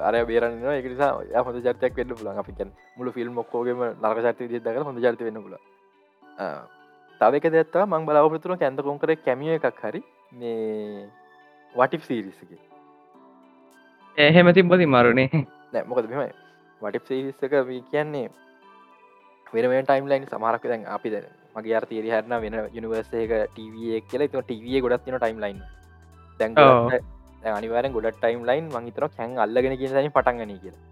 අර බේරන්න එක නිසා හොඳ චර්තයක් වෙන්න පුලන් අපිකන් මුළු ෆිල්ම් ොක්කෝගේම නර්ක චර්තය දක හොඳ චරිත වෙන්න පුල තවක දෙත්තා මං බලාපපතුන කැන්ද කොන්කර කැමිය එකක් හරි මේ වටිප් සීරිසගේ එහෙම තිබ්බති මරුණේ නෑ මොකද මෙමයි වටිප් සීරිස්සක වී කියන්නේ වෙනම ටයිම් ලයින් සමහරක් දැන් අපි දැන මගේ අර තේරි හරන වෙන යනිවර්සේක ටව කියලා. ටව ගොඩත් තින ටයිම් ලයින් දැන් අනිවාර ගොඩ ටයිම් ලයින් මංහිතර කැන් අල්ලගෙන කියසනි පටන්ගන කියලා.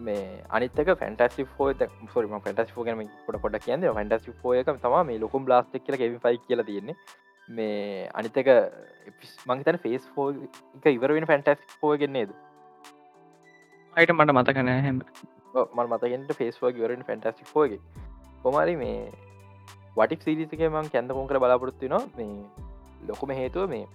මේ අනිතක ෆැන්ටසි ෝ සොරම ෆැටස් ෝ ගම කොට කොට කියන්න. ෆැන්ටසි ෝ එක තම මේ ලොකුම් බ්ලාස්ටක් කියල කෙවි ෆයි කියල තියෙන්නේ. මේ අනිතක මංතන ෆේස් ෝ එක ඉවරෙන ෆැන්ටස් ෝ ගෙන්නේද අයිට මට මතකන හැම. මල් මතගෙන්ට ෆේස් ෝ වරෙන් ෆැන්ටසි ෝගේ කොමරි මේ වටික් සිරිසික මං කැන්ද කොන්කර බලාපොරත්තු නවා මේ ලොකුම හේතුව මේ.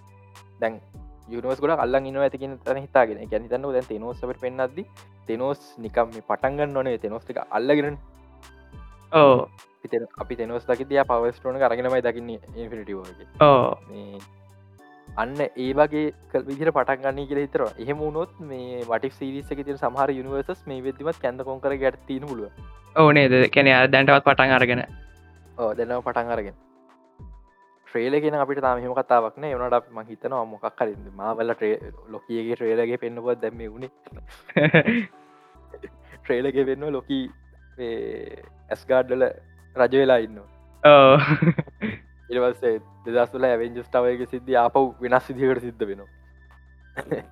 දැන් යුනිවස් ගොඩ අල්ලන් ඉන්න ඇතිකින් තන හිතාගෙන. ගැනි තන්න දැන් නොසට පෙන්න්නද තෙනෝස් නිකම් මේ පටන්ගන්න ඕනේ තෙනොස්ටික අල්ලගෙන ඕ අපි තෙනොස් දකි තිය පවස්ටෝන අරගෙනමයි දකින්න ඉන්ෆිනිටවගේ ඕ අන්න ඒ වගේ කල් විදිර පටන්ගන්න කියල හිතර එහෙම වුණොත් මේ වටික් සිරිසක තිර සහර යනිවර්සස් මේ වෙදදිමත් කැඳ කොන්කර ගැට තින පුළුව ඕනේද කැන දැන්ටවත් පටන් අරගෙන ඕ දෙන්නව පටන් අරගෙන. ්‍රේලගෙන අපිට තාමහෙම කතාවක්න එවනට අප ම හිතනවා මොකක් කර මවල ලොකියගේ ට්‍රේලගේ පෙන්න්නපුත් දැම වුණේ. ට්‍රේලගේ වෙන්න ලොකී ඇස්ගාඩ්ඩල රජ වෙලා ඉන්න ඕ ඉවස්සේ දෙදස්තුල ඇවෙන්ජස්ටාවයක සිද්ධ ආපව් වෙනස් සිදිකට සිද්ධ වෙනවා.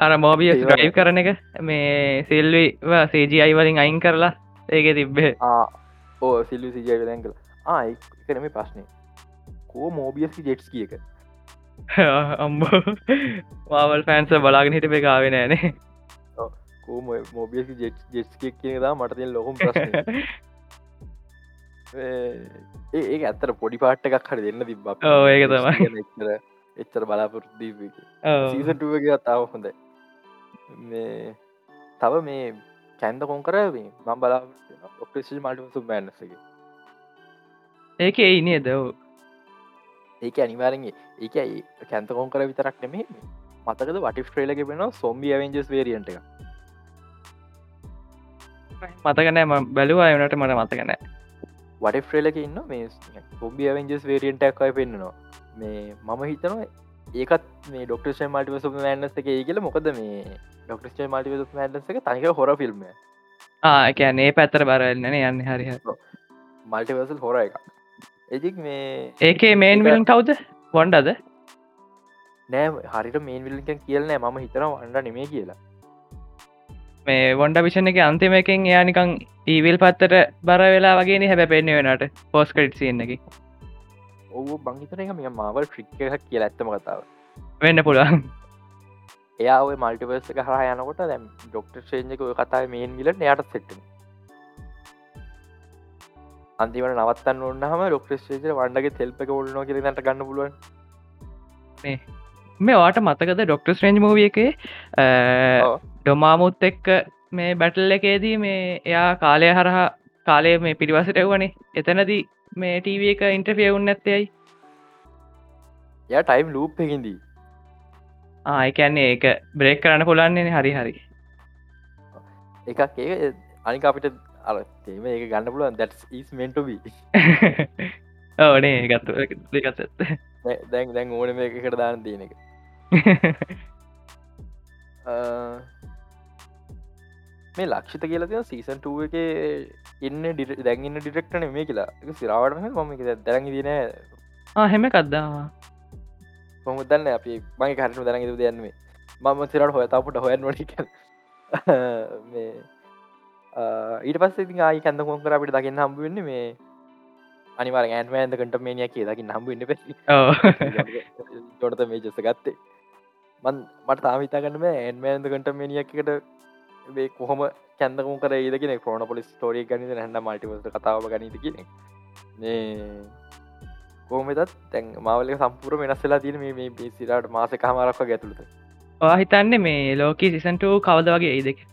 අර මෝබිය ්‍රයි් කරන එක මේ සිල්වි සේජයි වලින් අයින් කරලා ඒක තිබ්බේ. ඕ සිල්ලි සිජය දැන්කල ආයි කරම ප්‍රශ්නය කෝ මෝබියස්කි ජෙට්ස් කියක අම්බ මාවල් ෆෑන්ස බලාගෙන හිට මේ ගාවෙන ෑනේ කෝ මෝබියස්කි ජෙට් ජෙට්ස්කක් කියනදා මටතින් ලොකුම් ප්‍රශ්න. ඒ ඇත්තර පොඩි පාට්ට එකක් හරි දෙන්න තිබ ඒක තමයි. එච්චර බලාපොරත්දී ඔව්. සීසටුවගේ තාව හොඳයි. මේ තව මේ කැන්ද කොන් කර මම් බලා ඔක්ටේෂ මල්ට සු බෑන්නසගේ ඒක ඒ නේද. ඒක අනිවාරගේ ඒක කැන්ත කොන් කර විතරක් නෙමේ මතකද වට ට්‍රේලක වෙන සොම්බි ඇවෙන්ජස් වේරියන්ට එක? මතකනෑ බැලවා වනට මට මතකනෑ වට ෆ්‍රේලක ඉන්න මේ සොම්බි ඇවෙන්ජස් වේරියන්ටක්කයි පෙන්න්නනවා මේ මම හිතනවා ඒකත් මේ ඩොක්ටේ මල්ටිවස මෑන්නස එක ඒ කියල. මොකද මේ ඩොක්ටේ මල්ටිවස මෑන්නස එක තනික හොර ෆිල්ම් ආකැනේ පැත්තර බරල්න්නන යන්න හරි මල්ටිවසල් හොර එක එජික් මේ ඒකේ මේන් විලන් කවුද? වොන්ඩද? නෑ හරිට මේන් විල්ලිකන් කියලනෑ ම හිතන වන්ඩ නෙමේ කියලා. මේ වොන්ඩ විෂණ එක අන්තිම එකෙන් එයානිකං ඊවිල් පත්තට බර වෙලා වගේ හැබ පෙන්න්න වෙනට පෝස් කට් සියන්න එක. ඔහු බංහිතන එක මේ මවල් ට්‍රික් එකක් කියල ඇත්තම කතාව. වෙන්න පුළුවන්. එයා ඔය මල්ටිවර්ස එක හර යනකොට දැම් ඩොක්ට ඔය කතාව මේන් විල යට සෙට්ට අන්තිමට නවත්තන්න ඔන්නහම ඩොක්ට ේජ වන්ඩගේ තෙල්පක ඔල්නෝ කිරට ගන්න පුළුවන්. මේ වාට මතකද ඩොක්ටස් රේන්ජ් මූවිය එක. ඩොමාමුත් එක්ක මේ බැටල් එකේදී මේ එයා කාලය හරහා කාලය මේ පිරිවසට එව්වනේ එතනදී මේ ටීව එක ඉන්ට්‍රෆිය උන්න ඇත්තයයි ය ටයිම් ලූප් එකින්දී ආයකන්නේ ඒක බ්‍රේක් කරන්න පුලන්නේ හරි හරි. එකක් ඒ අනික අපිට අර තේම ඒක ගන්න පුළුවන්. දැට් මෙන්ටබී ඕනේ ගත්තු ගත් දැන් දැන් ඕන මේ එකට දාන තියෙන එක. මේ ලක්ෂිත කියලා තිය සීසන්ටුව එක ඉන්න ඩි දැන්ගන්න ඩිරෙක්ටන මේ කියලා. සිරාවටම මම දැරග දින හෙම කද්දා කොම දන්න? අපි මගේ කරනු දැනග දයන්නේ මම සිරට හොය තාපට හොයන් වඩි මේ ඊට පස්ස ඉතින් ආයි කැඳ කොන් කර අපිට දකින්න හම්බුවන්නේ මේ අනිවාර ඇන්මෑන්ද කට මේනිය කිය දකින්න හම්බුන්න පැ තොටත මේ ජෙස ගත්තේ. මන් මට තාමිතාගන්නම ඇන්මෑන්ද කට මිනිියකට වේ කොහොම කැන්දකම කර ඒදගෙන ක්‍රෝන පොලි ස්ටෝරිය ගනිද හැඩ මල්ටිවස කතාව ගනීද කියෙන කෝමතත් තැන් මවල සම්පුර වෙනස්සලා තින මේ පිසිරට මාස කහමරක්ව ගැතුළත හිතන්නේ මේ ලෝකී සිසන්ට කවද වගේ ඒ දෙක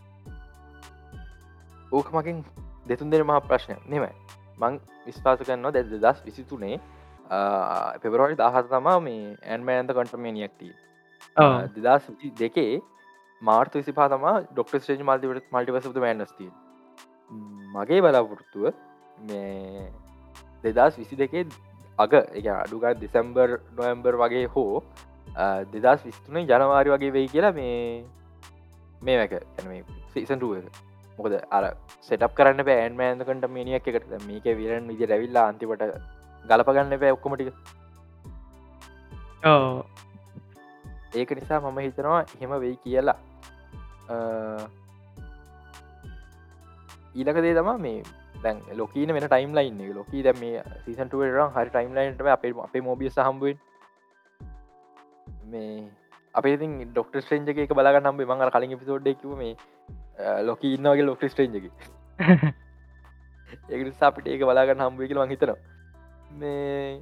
ඕක මකින් දෙතුන් දෙන මහ ප්‍රශ්නය නෙමයි. මං විස්පාස කරනවා දැ දස් විසිතුනේ පෙබරවාඩි දහත තමා මේ ඇන්මෑන්ද කන්ටමේනියක්තිී දෙදස් දෙකේ මාර්ත විසි පාතමා ඩොක්ට ේජ මල්ටිවට මල්ටිවසද මෑනස්තිී මගේ බලාපොරත්තුව මේ දෙදස් විසි දෙකේ අග එක අඩුගත් දෙසැම්බර් නොයම්බර් වගේ හෝ දෙදස් විස්තුනේ ජනවාරි වගේ වෙයි කියලා මේ මේ වැක සීසන්ටුව මොකද අර සෙටප් කරන්න බෑන්ම ඇන්දකට මිනිියක් එකට මේක විරන් විදි රැවිල්ලා අන්තිවට ගලපගන්න බෑ ඔක්කොමටික ඒක නිසා මම හිතනවා එහෙම වෙයි කියලා. ඊලක දේ තම මේ දැන් ලොකීන වෙන ටයිම් ලයින් ලොකී දැම මේ සීසන්ටුවරම් හරි ටයිම් ලයින්ට අපේ අපේ මෝබිය සහම්බුවෙන් මේ අපේ ඩොක්ට ස්ට්‍රේන්ජක එක බලග නම් මඟ කලින් පිසෝඩ්ඩෙක්ව මේ ලොක ඉන්නවගේ ලොක්ට ස්ට්‍රේන්ජක ඒකනිසා අපිට ඒක බලාගන්න හම්බුව කියල හිතනවා. මේ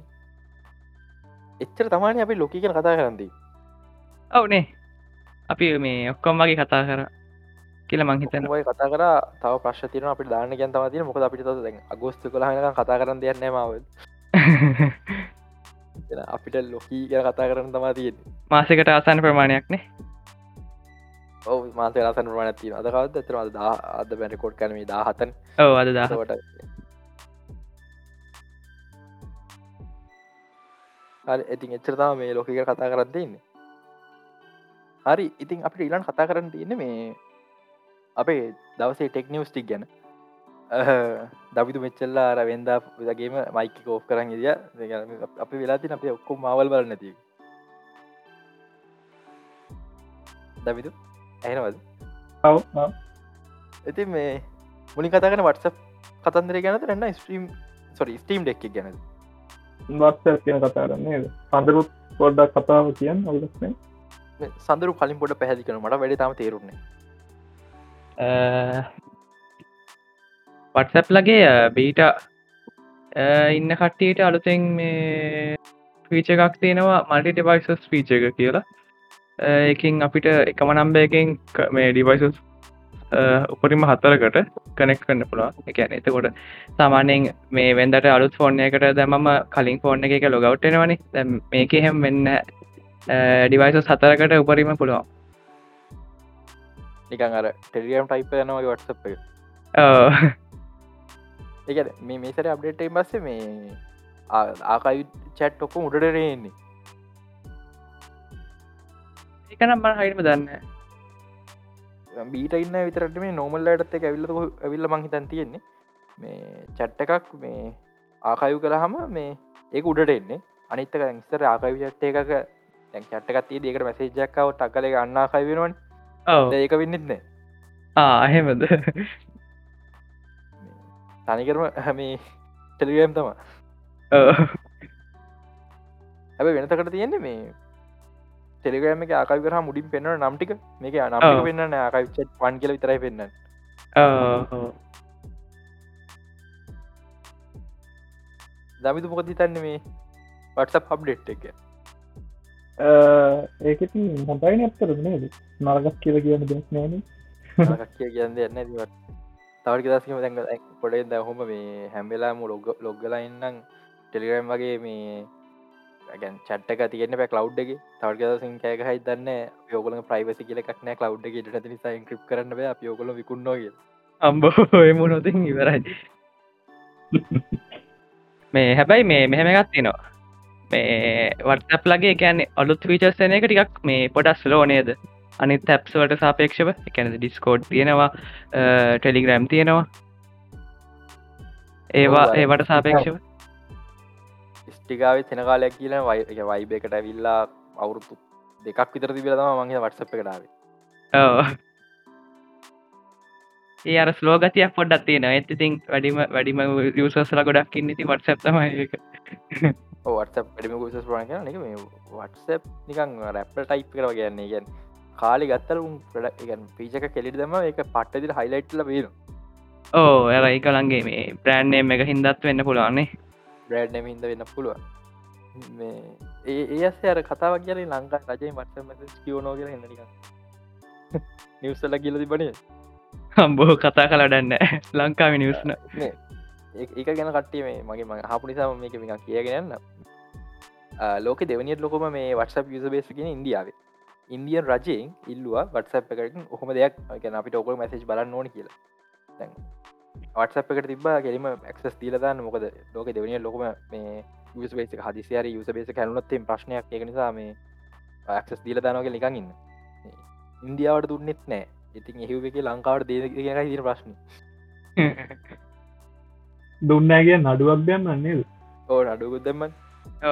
එච්චර තමාන අපි ලොකී කන කතා කරන්දී ඔවනේ අපි මේ ඔක්කොම් වගේ කතා කර කියල මංහිතන ඔය කතා කර. තව ප්‍රශ් තින අපි දාන්න ගැන් තවතින මොක අපිට දැ අගෝස්තු කලහන කතා කරන්න දෙයන්න මාව. අපිට ලොකී කිය කතා කරන්න තමා තියෙන මාසකට ආසන ප්‍රමාණයක්නේ ඔව මාස රසන් ප්‍රමාණ තින අදකවත් ඇතර අද අද බැරකොඩ් කනම දාහතන් ඔව අද දා ට හරි ඉතින් එච්චරතාව මේ ලෝකක කතා කරන්න ඉන්න හරි ඉතින් අපිට ඉලන් කතා කරන්න තියන්න මේ අපේ දවසේ ටෙක්නිවස් ටික් ගැන. දවිතු මෙච්චල්ලා අර වෙන්දා විදගේම මයික කෝප් කරන්න දිය අපි වෙලාතින අපේ ඔක්කොම මවල් බල නැති දවිතු ඇහෙනවද? ඔව් ඉති මේ මුනි කතාගෙන වටස කතන්දර ගැනත රන්න ස්ට්‍රීම් සොරි ස්ටීම් ඩෙක් ගැන වත්ස කියන කතා කරන්නේ සඳරුත් පොඩ්ඩක් කතාව කියන්න ඔලස්නේ සඳරු කලින් පොට පැහදි කන මට වැඩ තම තේරුන්නේ වටසැප් ලගේ බීට ඉන්න කට්ටියට අලුතෙන් මේ පීච එකක් තියෙනවා මල්ටි ඩිවයිසස් පීච එක කියලා එකින් අපිට එකම නම්බයකින් මේ ඩිවයිසස් උපරිම හත්තරකට කනෙක් කන්න පුළා එකැන එතකොට සාමානයෙන් මේ වෙන්දට අලුත් ෆෝර්න් එකට දැමම කලින් ෆෝර්න් එක ලොගවට්ටෙනවනි මේක එහෙම වෙන්න ඩිවයිසස් හතරකට උපරිම පුළුවන්. නිකන් අර ටෙලියම් ටයිප යනවගේ වටසප් එක. එක මේ මේසර අප්ඩේට බස්ස මේ ආකයි චැට් ඔක්කො උඩටරෙන්නේ එකනම් බන හයිම දන්න බීට ඉන්න විතරට මේ නෝමල් අයටත් එක ඇවිල්ල ඇවිල්ල මංහිතන් තියෙන්නේ. මේ චැට්ට එකක් මේ ආකයු කළහම මේ ඒක උඩට එන්නේ. අනිත්තක ඉස්තර ආකවි චට්ට එකක තැන් චට්ටකත්තිය දේකට මැසේජක්කාව ටක්කල අන්නා කයිවෙනවන් ඒක වෙන්නෙත්න ආහෙමද තනිකරම හැමේ ටෙලිගම් තම හැබ වෙනතකට තියෙන්නේ මේ ටෙලිග්‍රම එක ආකයි කර මුඩින් පෙන්න්න නම්ටික මේක අනම පෙන්න්න ආකයිච් පන් කියල විතරයි පෙන්න්න දමිතු මොකද හිතන්න මේ වටසප් හබ්ඩෙට් එක? ඒකති හොඳයි නැත්තර නේද? නරගක් කියල කියන දෙයක් නෑන කිය කියන්න දෙන්න ට තවක දස්කම දැන් පොඩේ ද හොම මේ හැම්බෙලාම ලොග ලොග්ගලා ඉන්නම්. ටෙලිග්‍රම් වගේ මේ ගැන් චට්ක තියන්න පැ කලව් එක. තවර්ග සින් කෑක හයි දන්න යෝකල ප්‍රයිවසි කියල එකක්න කලව් එක ට නිසා ක්‍රිප් කරන්න යෝකල විකුන්නෝග අම්බෝ එමු නොතින් ඉවරයි. මේ හැබැයි මේ මෙහෙම එකත් තිනවා මේ වටප් ලගේ එකන්නේ අලුත් වීචස්සන එක ටිකක් මේ පොඩස් ලෝ නේද? අනි තැප්ස්වට සාපේක්ෂව එකැන ඩිස්කෝඩ් තියෙනවා ටෙලිග්‍රෑම් තියෙනවා. ඒවා ඒවට සාපේක්ෂව ස්ටිකාව තෙන කාලයක් කියල වයි වයිබ එකට ඇවිල්ලා අවුරුතු දෙකක් විතර තිබිලතම මගේ වටසප් එකටාව ඒ අර ස්ලෝගතියක් පොඩ්ඩත් තියෙන ඇත් ඉතින් වැඩිම වැඩිම යසස්ල ගොඩක් ඉන්න ති වටසප්තම වටසප් වැඩිම ස ප්‍රණ එක මේ වටසප් නිකං රැප්ට ටයිප් කර ගන්නේ ගැන් කාලි ගත්තර උන් ප්‍රඩ ගන් පිචක කෙලිට දම එක පට්ටදිර හයිලයිට්ල බේන ඕ ඇර එකලන්ගේ මේ ප්‍රෑන්්නේම් එක හින්දත් වෙන්න පුළුවන්නේ බ්‍රඩ්නම හිද වෙන්න පුළුව මේ ඒ ඒ අස්ස අර කතාවක් කියල ලංකා රජය මටම කියෝනෝ කියල හෙන්නනික නිවසල කියල තිබනේ හම්බෝ කතා කලඩන්න ලංකාව නිවස්න ඒක ගැන කට්ටිය මේ මගේ ම හපු නිසා මේක මික කියගෙනන්න ලෝක දෙවනිියත් ලොකොම මේ වටසප් යුස බේසකින ඉන්දියාව. ඉන්දියන් රජයෙන් ඉල්ලවා වටසප් එකට ඔහොම දෙයක්. ගැන අපිට ඔකොල් මැසේජ් බලන්න ඕන කියලා වටසප් එකට තිබ ගැරීම එක්ස් දීලදන්න මොකද ලෝක දෙවනිිය ලොකම මේ යුස බේස හදිසියාර යුස බේස කැනුනොත්තේ ප්‍රශ්නයක්. එක නිසා මේ ඇක්ස් දීලදානෝක නිකං ඉන්න. ඉන්දියාවට දුන්නෙත් නෑ. ඉතින් එහිව එක ලංකාවට දේ කියන ඉදිර ප්‍රශ්න. දුන්නෑගේ නඩුවක් දෙන්න නේද? ඕ අඩුකුත් දෙමන්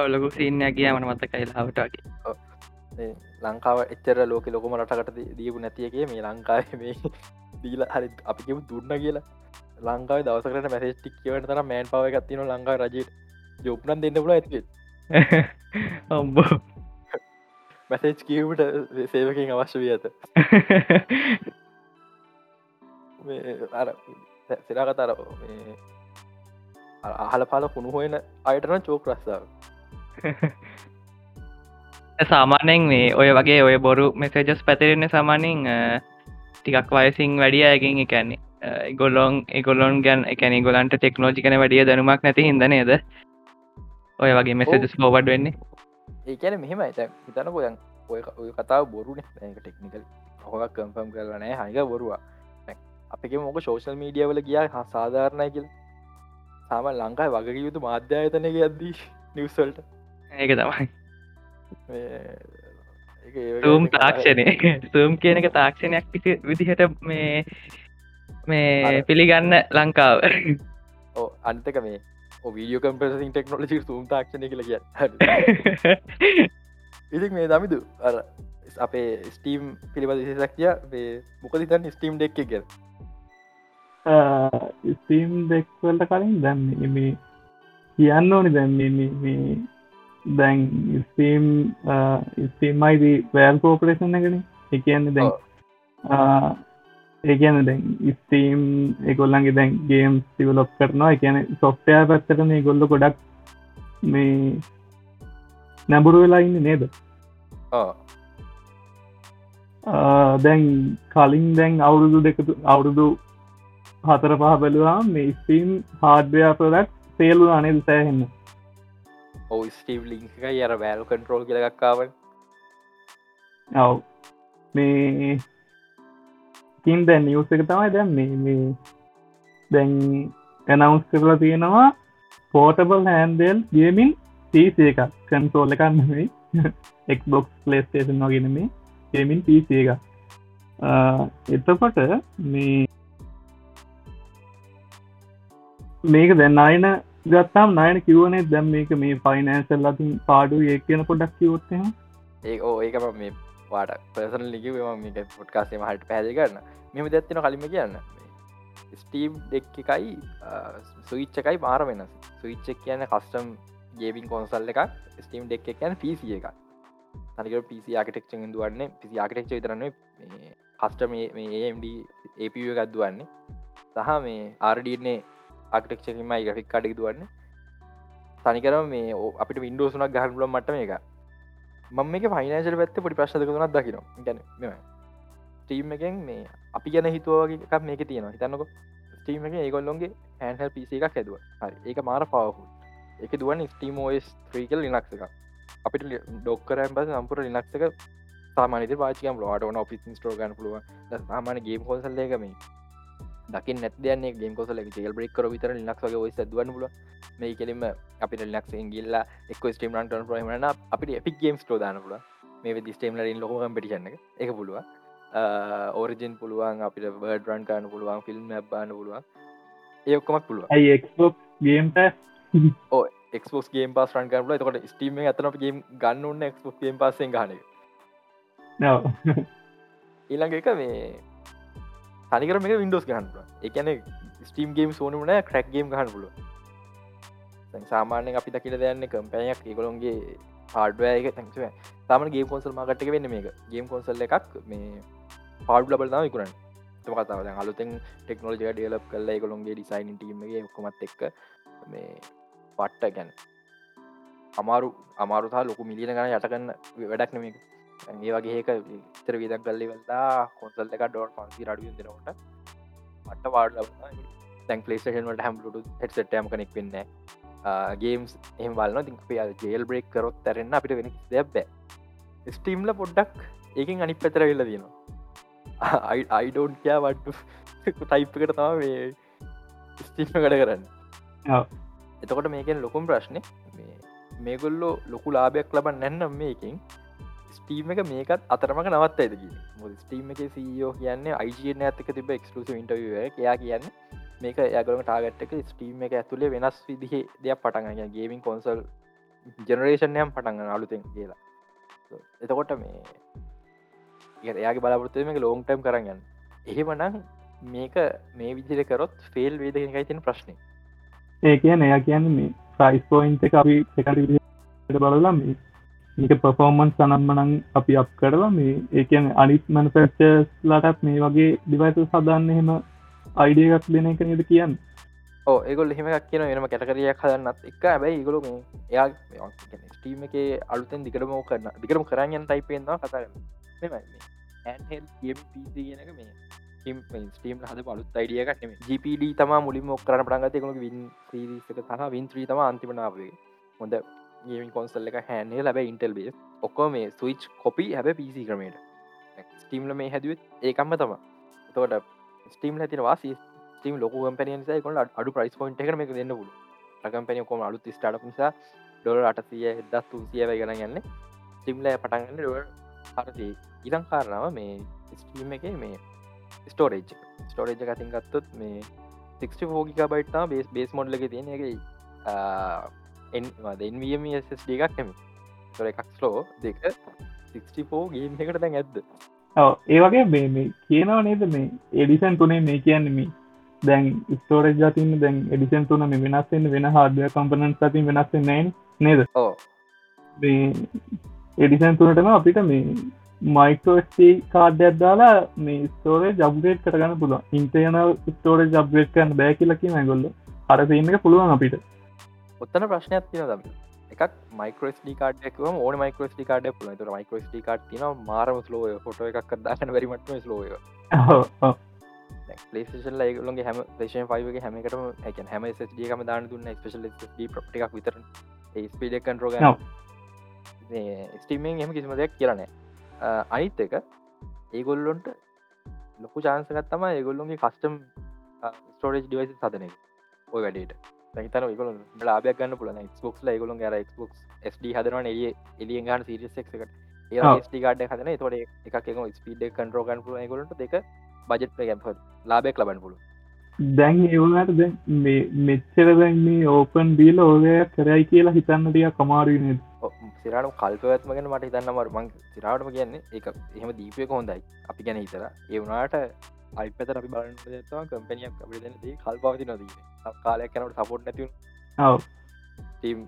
ලොකු සිීනය කියමන මත කයිලාවටගේ ලංකාව එච්චර ලෝක ලොකම රටකට දීපු නැතියගේ මේ ලංකාව මේ දීල හරි අපිකම දුන්න කියලා ලංකාව දවසකට මැසේස්ටික් කියවට තර මෑන් පව එකත්තින ලංකා රජයට. ජෝප්නන් දෙන්න පුල ඇති ඔම්බෝ මැසේජ් කියවට සේවකින් අවශ්‍ය වී ඇත. අර සිරාකතර අහල පාල කුණු හොයන අයටන චෝක් රස්සාාව. සාමානෙන් මේ ඔය වගේ ඔය බොරු මෙසේජස් පැතිරෙන්න සාමානින් ටිකක් වයසින් වැඩිය ඇකින් එකන්නේ ගොල්ලොන් එගොලොන් ගැන් එකැන ගොලන්ට ටෙක්නෝජිකන වැඩිය දැනුමක් නැති හිද නේද? ඔය වගේ මෙසේජස් පෝවඩ් වෙන්නේ. ඒකැන මෙහෙම ඇත හිතන කොයන් ඔය ඔය කතාව බොරුන. ටෙක්නිකල් හොක් කම්පම් කරලනෑ හනික බොරුවා අපික මොක ශෝෂල් මීඩියවල ගිය හා සාධාරණය කියල. සාම ලංකායි වගේ යුතු මාධ්‍යායතනක අද්දී නිවසල්ට ඒක තමයි. සූම් තාක්ෂණය සූම් කියන එක තාක්ෂණයක් විදිහට මේ මේ පිළිගන්න ලංකාව. ඕ අන්තක මේ වීඩියෝ කම්පසින් ටෙක්නොලජි සූම් තාක්ෂණය කළ කිය ඉතික් මේ දමිදු අර අපේ ස්ටීම් පිළිබඳ විශේෂක්තිය මොකද තන් ස්ටීම් ඩෙක් එක ස්ටීම් දෙක්වලට කලින් දැන්න මේ කියන්න ඕනි දැන්නේ මේ දැන් ස්ටීම් ස්ටීම්මයිද වෑල් කෝපරේෂන් එකන. එකන්න දැන් ඒකන දැන් ස්ටීම් එකොල්ලන්ගේ දැන් ගේම් සිවලොප් කරනවා. එකන සොෆ්ටයා පැත්තට මේ ගොල්ල ගොඩක් මේ නැබුරු වෙලා ඉන්න නේද? දැන් කලින් දැන් අවුරුදු දෙකතු අවුරුදු හතර පහ බැලවා මේ ස්පීම් හාඩ්වයා ප්‍රඩක් සේලු අනේද සෑහෙන්න? ඔව ස්ටීව් ලිංක අර බෑල් කන්ටරෝල් කියලක්කාව ඔව්. මේ තින් දැන් නිවස එක තමයි දැන් මේ මේ දැන් ඇනවුස් කරලා තියෙනවා පෝටබල් හැන්දෙල් ගේමින් පිස එක කන්සෝල්ල එකන්නෙමයි එක්බොක්ස් ලේස්ටේෂන් වගෙන මේ ගේමින් පිස එක ආ, එතකොට මේ මේක දැන් අයන ගත්තාම් නයන කිවනේ දැම් මේක මේ ෆයිනෑන්සල් ලතින් පාඩු ඒ කියන පොඩක් කිවොත්හෙම ඒ ඕ ඒකම මේ වාට පර්සන ලික මේක පොට්කාසේ හට පැදි කරන්න මෙම දැත්තින කලිම කියන්න. ස්ටීම් දෙක් එකයි සුවිච්චකයි මාර වෙනස්. සුවිච්චක් කියන කස්ටම් ගේබින් කොන්සල් එකක්. ස්ටීම් දෙක් එකයන් පිසි එක තනික පිසි ආකටෙක්ෂෙන් දුවන්නේ පිසි ආකටෙක්ෂ විතරන්නේ කස්ටම මේMD AP එකක්දුවන්නේ සහ මේ ආර්ඩන්නේ ආකටෙක්ෂකමයි ග්‍රෆික් කඩක් දුවන්න. තනිකරම මේ ඕ- අපිට වින්ඩෝසුනක් ගහන් පුලන් මට මේක මම මේක ෆයිනන්ශල් පැත්ත පොඩි ප්‍රශ්දකනක් දකින ගැන මෙම ස්ටීම් එකෙන් මේ අපි ගැන හිතුවගේ එකක් මේක තියෙනවා. හිතන්නක. ස්ටීම් එක ඒගොල්ලොන්ගේ හැන්හල් පිසි එකක් හැදුව. හරි. ඒක මාර පවහු එක දුවන් ස්ටීම් ෝස් ත්‍රීකල් ලිනක්ස එක අපිට ඩොක්කරන් පස සම්පුර ලිනක්සක සාමානත පාචකම් ලවාට ඕන ඔපිස් ස්ටෝ ගන්න පුළුව සාමාන ගේම් කොසල්ලේකම දකින් නැත්දයන්නේ ගේම් කොසල ජෙල් බ්‍රෙක් කර විතර ලිනක්ස් වගේ ඔයිස දුවන් පුල මේ කෙලිම අපිට ලිනක්ස් ගිල්ලා එක් ස්ටීම් රන්ටන් ප්‍රහමන අපිට එපික් ගේම් ටෝ දාන පුල මේ වෙදි ස්ටේම්ලරින් ලොක කම්පිටිෂන්න එක. පුළුව ඕරිජින් පුළුවන් අපිට බර්ඩ රන් කරන්න පුළුවන් ෆිල්ම් බාන්න පුළුවන්. ඒක්කොමක් පුළුව ඇයි එක්බොක් ගේම්ට එක්ස්පෝස් ගේම් පස් රන් කරල තකොට ස්ටීම අතන ගේම් ගන්න ඔන්න එක්ස්පෝස් ගේම් පස්සෙන් ගන ඊළඟ එක මේ තනිකර මේ වින්ඩෝස් ගහන්පුල එකන ස්ටීම් ගේම් සෝනමන ක්‍රක් ගේම් ගහන්න පුලුව සාමාන්‍යෙන් අපි දකිට දයන්න කම්පැනයක් ඒකොළොන්ගේ හාඩුවයක තැක්ව සාමන ගේ කොන්සල් මාගට්ක වෙන්න මේක. ගේම් කොන්සල් එකක් මේ පාඩ් ලබල් නාව කරන්න තම කතාව. අලුතෙන් ටෙක්නෝජය ඩියලප් කල්ල කොළොන්ගේ ඩිසයින් ටීමගේ කොමත් එක්ක මේ පට්ට ගැන. අමාරු අමාරුතා ලොකු මිලියන ගන යටකන්න වැඩක් නමක ඒ වගේ ඒක තර විදක් කල්ලි වෙල්ලා කොන්සල් එක ඩොට් පන්සි රඩිය දෙනට මට වාඩ තැන් පලේෂන්ට හැම්ලුට හෙට්සටම කනෙක් වෙන්න ගේම්ස් එම වල්න ති ජේල් බ්‍රේක් කරොත් තරන්න අපිට වෙන දෙබ්බෑ ස්ටීම්ල පොඩ්ඩක් ඒකින් අනි පැතර වෙල්ල තියෙනවා. අයිඩෝන් කෑ වට්ටු ටයිප්කට තම මේ ස්ටීම කඩ කරන්න. එතකොට මේකෙන් ලොකුම් ප්‍රශ්නය මේගොල්ලෝ ලොකු ලාභයක් ලබන් නැන්නම් මේකින් ස්ටීම එක මේකත් අතරමක නවත් ඇදකි ස්ටීම එක සෝ කියන්න අයිජන ඇතක තිබ එක්ස්ලුස ඉන්ටව එයා කියන්න මේක යගලම ටාගට්ක ස්ටීම එක ඇතුළේ වෙනස් විදිහ දෙයක් පටන්ග ගේමින් කොන්සල් ජනරේෂන්යම් පටන්ග අලුතෙන් කියලා. එතකොට මේ එයාගේ බලාපොරත්තුම එක ලෝං ටම් කරගන්න එහෙමනම් මේක මේ විදිර කරොත් ෆෙල් වේද එකයි තින ප්‍රශ්නය ඒ කියන එයා කියන්න මේ ප්‍රයිස් පෝයින්ට එක අපි එකට බලලා මේ මේක පෆෝර්මන්ස් සනම්මනං අපි අප් කරලා මේ ඒකන අනිත් මනෆක්චස් ලටත් මේ වගේ ඩිවයිස සදන්න එහෙම අයිඩිය එකක් දෙන එක නද කියන්න? ඕ ඒගොල් එහෙමක් කියන වෙනම කැටකරියක් හදන්නත් එක ඇබැයි ඉගොලු මේ එයා ස්ටීම එක අලුතෙන් දිකරම කරන්න දිකරම කරන්න. ටයිපෙන්වා කතාරන්න ඇන්හෙල් ගම් පිසි කියනක මේ ස්ටීම් හද පලුත් අයිඩියකට ජපඩ තම මුලින් ොක්කරන පටන්ගත එකකු වින් ්‍රීසක සහ වින්ත්‍රී තම අන්තිමනාවේ හොඳ ගේමින් කොන්සල් එක හැනේ ලැබ ඉන්ටල් බේ. ඔක්කෝ මේ සවිච් කොපි හැබ පිසි ක්‍රමේට ස්ටීම්ල මේ හැදුවත් ඒකම්ම තම තෝට ස්ටීම් ඇතින වාසි ස්ටීම් ලොක කම්පනිය කොල අඩු ප්‍රයිස් පොයින්ට එක එක දෙන්න පුල කම්පනිය කොම අලුත් ස්ටාට නිසා ඩොල අටසිය එදස් තුසිය ගන ගන්න ස්ටිම්ල පටන්ගන්න ඩ හරති ඉරං කාරණාව මේ ස්ටීම් එක මේ ස්ටෝරේජ් ස්ටෝරේජ් කතින් ගත්තොත් මේ 64ගික බයිට්තා බේස් බේස් මොඩ්ලක තියෙන එක එන්වම එකක් නෙම තොර එකක් ස්ලෝ දෙක 64 ගේම් එකට දැන් ඇද්ද? ඒ වගේ මේ මේ කියනව නේද මේ එඩිසන් තුනේ මේ කියන්න මේ දැන් ස්තෝරජ ජතින්න දැන් එඩිසන් තුන මේ වෙනස්සෙන් වෙන හාඩය කම්පනන් සතින් වෙනස්සෙන් නේද? ඕ මේ එඩිසන් තුනටම අපිට මේ මයිකෝස්ටී කාඩ්ඩයක් දාලා මේ ස්තෝරේ ජබ්ගේට් කරගන්න පුළුව ඉන්ටයන ස්තෝරේ ජබ්ගේට් කරන්න බෑ කියලකි මැගොල්ල අර සීම එක පුළුවන් අපිට ඔත්තන ප්‍රශ්නයක් තින දම එකක් මයිකෝස්ටි කාඩක් ඕන මයිකෝස්ටි කාඩ පුල තුර මයිකෝස්ටි කාඩ් තින මාරම ලෝ ෆොට එකක් දාන්න වැරිමටම ස්ලෝය ලේෂන් ලයිගලගේ හැම ලේෂන් පයිවගේ හැමකටම හැක හැම ස්ඩියකම දාන්න දුන්න ස්පේශල් ප්‍රට්ටික් විතර ස්පීඩ කන්ටරෝග ස්ටීමෙන් එම කිසිම දෙයක් කියරන අනිත් එක ඒගොල්ලොන්ට ලොකු චාන්සකත් තම ඒගොල්ලොන්ගේ කස්ටම් ස්ටෝරේජ් ඩිවයිස සදන ඔය වැඩට තන ගොල ලාබයක් ගන්න පුලන ක්බොක්ස් ගොලන් ර ක්බොක් ස්ඩ හදරන එලිය එලිය ගන්න සිරිසෙක්කට ඒ ස්ටි ගඩ හදන තොට එකක් ස්පීඩ කන්ටරෝගන් පුල ගොලට දෙක බජෙට් ගැම්හ ලාබෙක් ලබන් පුලු දැන් ඒවනට දැ මෙච්චර දැන්නේ ඕපන් බීල ඕගය කරයි කියලා හිතන්නටිය කමාරුනද සිරාට කල්පවත්මගෙන මට හිතන්න මර මං සිරාටම කියන්නේ එක එහෙම දීපයක හොඳයි. අපි ගැන හිතර ඒවනාට අයිපතර අපි බලන්න කම්පනියක් අපිට දී කල්පවති නොදී කාලයක් කනට සපොට් නැති ටීම්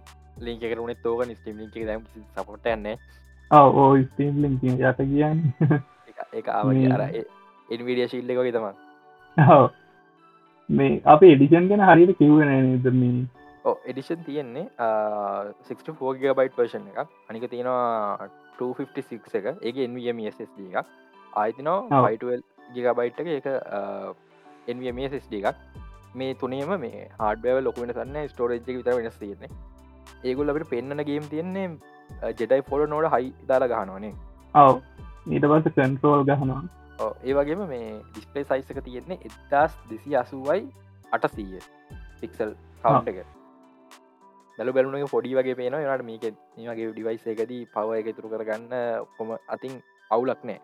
ලික කරුණ තෝක ස්ටීම් ලික දම් සපොට් න්නේ ඕ ස්ටීම් ලික යට කියන්න. එක අර එන්විඩිය ශිල්ලක තම මේ අප එඩිෂන් ගැන හරියට කිව්වන නිදම එඩිෂන් තියෙන්නේ 64 බයිට් පර්ෂන් එකක්. අනික තියෙනවා 256 එක. ඒ එන්වම SSD එකක්. ආයිතිනවා ෆයිටල් ගිගබයිට් එක. එක එන්වම SSD එකක් මේ තුනේම මේ හඩව ලොකුවෙන සන්න ස්ටෝරේජ් විතර වෙනස් තියෙන්නේ. ඒගුල් අපට පෙන්න්න ගේම් තියෙන්නේ ජෙඩයි පොල නොට හයි දාලා ගහනවානේ ඔව. ඊට පස කන්ට්‍රෝල් ගහනවා. ඒ වගේම මේ ඩිස්පේ සයිසක තියෙන්නේ එදස් දෙසි අසුවයි අට සීය පික්සල් කවන්් එක. බැලු බැලුන පොඩි වගේ පේන නට මේක ඒගේ ඩිවයිස එකදී පව එක තුරු කරගන්න ඔක්කොම අතින් අවුලක් නෑ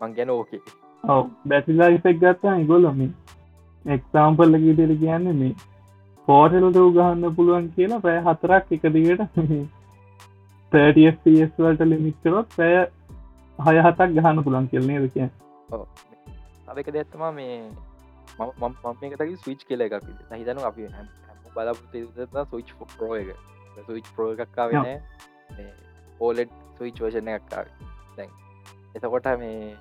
මං ගැන ඕකේ. ඔව. බැතිලා ඉසෙක් ගත්තා ඉගොලොම එක්සාම්පල්ල ගීටල කියන්න මේ පෝටලට උගහන්න පුළුවන් කියලා පැය හතරක් එක දිගට 30ස් වලට ලිමික්තරොත් පැය හය හතක් ගහන්න පුළන් කියලනේ ද කිය අපක දැත්තමා මේ මම මේකතගේ ස්විච් කියල එකක් හිතන අපි බලාපොරොත්තු සවිච් පෝ එක. සවිච් පෝ එකක්කා වෙන ඕලෙඩ් සවිච් වර්ෂණ එකක්කාව දැන් එතකොට මේ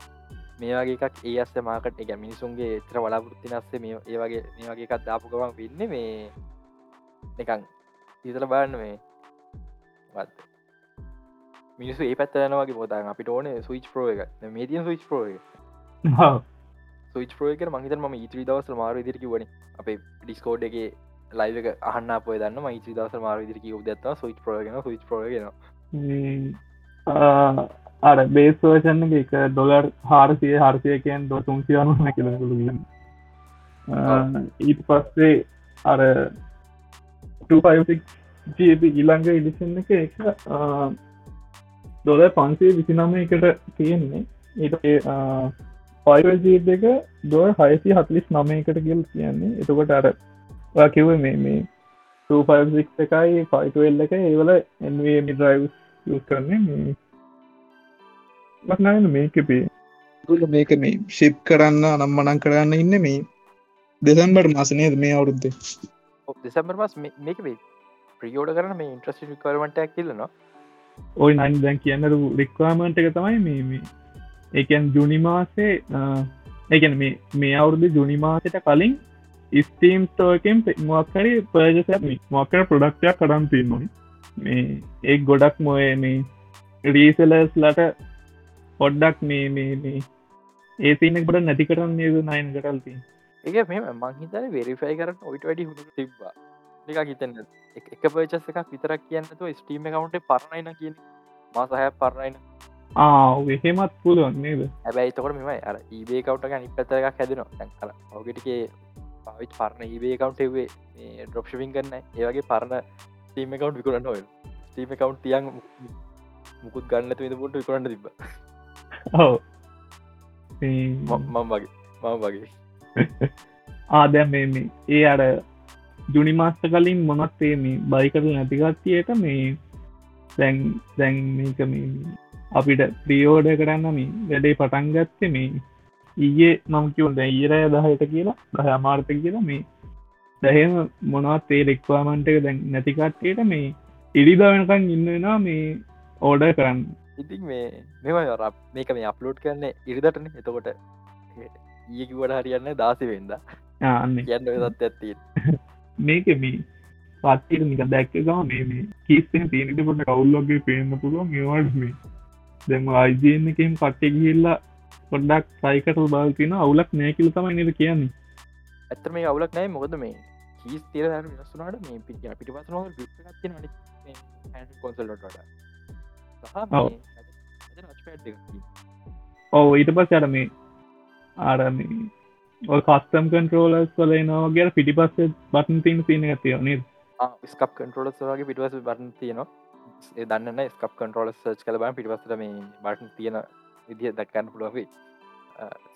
මේ වගේ එකක් ඒ අස්ස මාකට එක මිනිසුන්ගේ එතර බලාපොරත්ති නස්සේ මේ ඒ වගේ මේ වගේ එකක් දාපු ගමන් වෙන්න මේ එකන් ඉතල බාන්න මේ වත් මිනිසු ඒ පැත්තරනවගේ පොතාන් අපිට ඕන සවිච් පෝ එක. මේ තියන සවිච් පෝ එක. සවිච් පෝයක මහිත ම ඉත්‍රී දවස මාර ඉදිරිකි වන අපේ ඩිස්කෝඩ් එක ලයිව එක අහන්න අප දන්න මයිත්‍රී දවස මාර ඉදිරිකි ොදත්ව සවිච් පෝගෙන සවිච් පෝගෙන අර බේස්වර්ෂණ එක ඩොලර් හාරසිය හර්සයකයන් දො තුන්සියනුන කියලකුළු ඊට පස්සේ අර 256 ඊළඟ ඉඩිසන් එක එක දොල පන්සේ විසිනම එකට තියෙන්නේ. ඊට පයිජී එක දොර හයසි හතලිස් නමයකට ගිල් කියන්නේ. එතකොට අර කිව මේ මේ 256 එකයි ෆයිටල් එක ඒවල එන්වේ මිඩරයිව් යස් කරන්නේ. මේ මක්නන මේකපේ ගුල මේක මේ ශිප් කරන්න අනම්මනං කරන්න ඉන්න මේ දෙසම්බට මාසනයද මේ අවුරුද්දේ? දෙසම්බර් මස් මේක ප්‍රියෝඩ කරන මේ ඉන්ට්‍රස් කරමටයක් කියලනවා ඔයි නන් දැන් කියන්න රික්වාමන්ට එක තමයි මේ ඒකන් ජුනිමාසේ ඒකැන මේ මේ අවුරුදු ජුනිමාසට කලින් ස්ටීම් තෝකෙන් මොක්කරි පර්ජස මොක්කර ප්‍රඩක්ටයක් කරම් තිීමයි මේ ඒ ගොඩක් මොය මේ රීසලස් ලට පොඩ්ඩක් මේ මේ මේ. ඒ සිනක් බට නැති කරන්න නේද නයන් කරල්ති ඒක මෙම මංහිතන වෙරිෆයි කරන්න ඔයිට වැඩි හුදු තිබ්බා. එක හිතන්න. එක පචස් එකක් විතරක් කියන්නතු ස්ටීම කවුන්ට පරණයින කියන මාසහය පරණයින ආහෙමත් පුළුවන් නේද? හැබැයි තකොට මෙමයි අර ඒබේ කවට්ට නිප පතර එකක් හැදෙනවා. තැන් කර ඔගටිකේ පාවිච් පරණ ඒබේ කවන්ටේ ඩොප්ෂවින් කරන්න ඒවගේ පරණ ස්ටීම කවන්් විකරන්න ඔය ස්ටීම කවන්් තියන් මුකුත් ගන්න පුට විකරන්න තිබ ඔව. මම වගේ මම වගේ ආදැම් මේ ඒ අර ජුනිමාස්ත කලින් මොනත්තේ මේ බයිකරු නැතිගත්තියට මේ දැන් දැන් මේක මේ අපිට ප්‍රියෝඩ කරන්න මේ වැඩේ පටන් ගත්තේ මේ ඊයේ මම කිවල් දැ ඊරය දහයට කියලා දහ අමාර්ථ කියලා මේ දැහෙම මොනවත් ඒ රෙක්වාමන්ට එක දැන් නැතිකට්ටයට මේ ඉරිදාවෙනකං ඉන්නනා මේ ඕඩ කරන්න ඉතින් මේ මෙම මේක මේ අප්ලෝඩ් කරන්න ඉරිදටන. එතකොට ඒකිවට හරියන්න දාසි වෙන්ද. අන්න. කියන්න දත් ඇත්ති මේක මේ පත්තිට නික දැක්ක ගම මේ කිස්තෙන් තියනට පොට කවුල්ලොගේ පේන්න පුළුවන්. ඒවාට මේ දෙම අයිජයෙන් එකම් කට්ටෙ ගිල්ලා පොඩ්ඩක් සයිකට බාල්තින අවුලක් නෑකිල තමයි නද කියන්නේ. ඇතර මේ අවුලක් නෑ මොකද මේ කීස් තේර වෙනස්සුනාට මේ පිට පිටි පස න කොන්සල්ලට ඔව ඊට පස් යට මේ ආරම කස්තම් කන්ට්‍රෝලස් වල නවාගේ පිටි පස්ස බටන් තින් සින ඇතිය නද ස්කප් කන්ටරෝලස් වගේ පිටවස බටන් තියනවා ඒ දන්න ස්කප් කන්ටරෝල සර්ච් කල බ පිටිවසට මේ බටන් තියෙන විදිහ දක්කන්න පුළුවන්ේ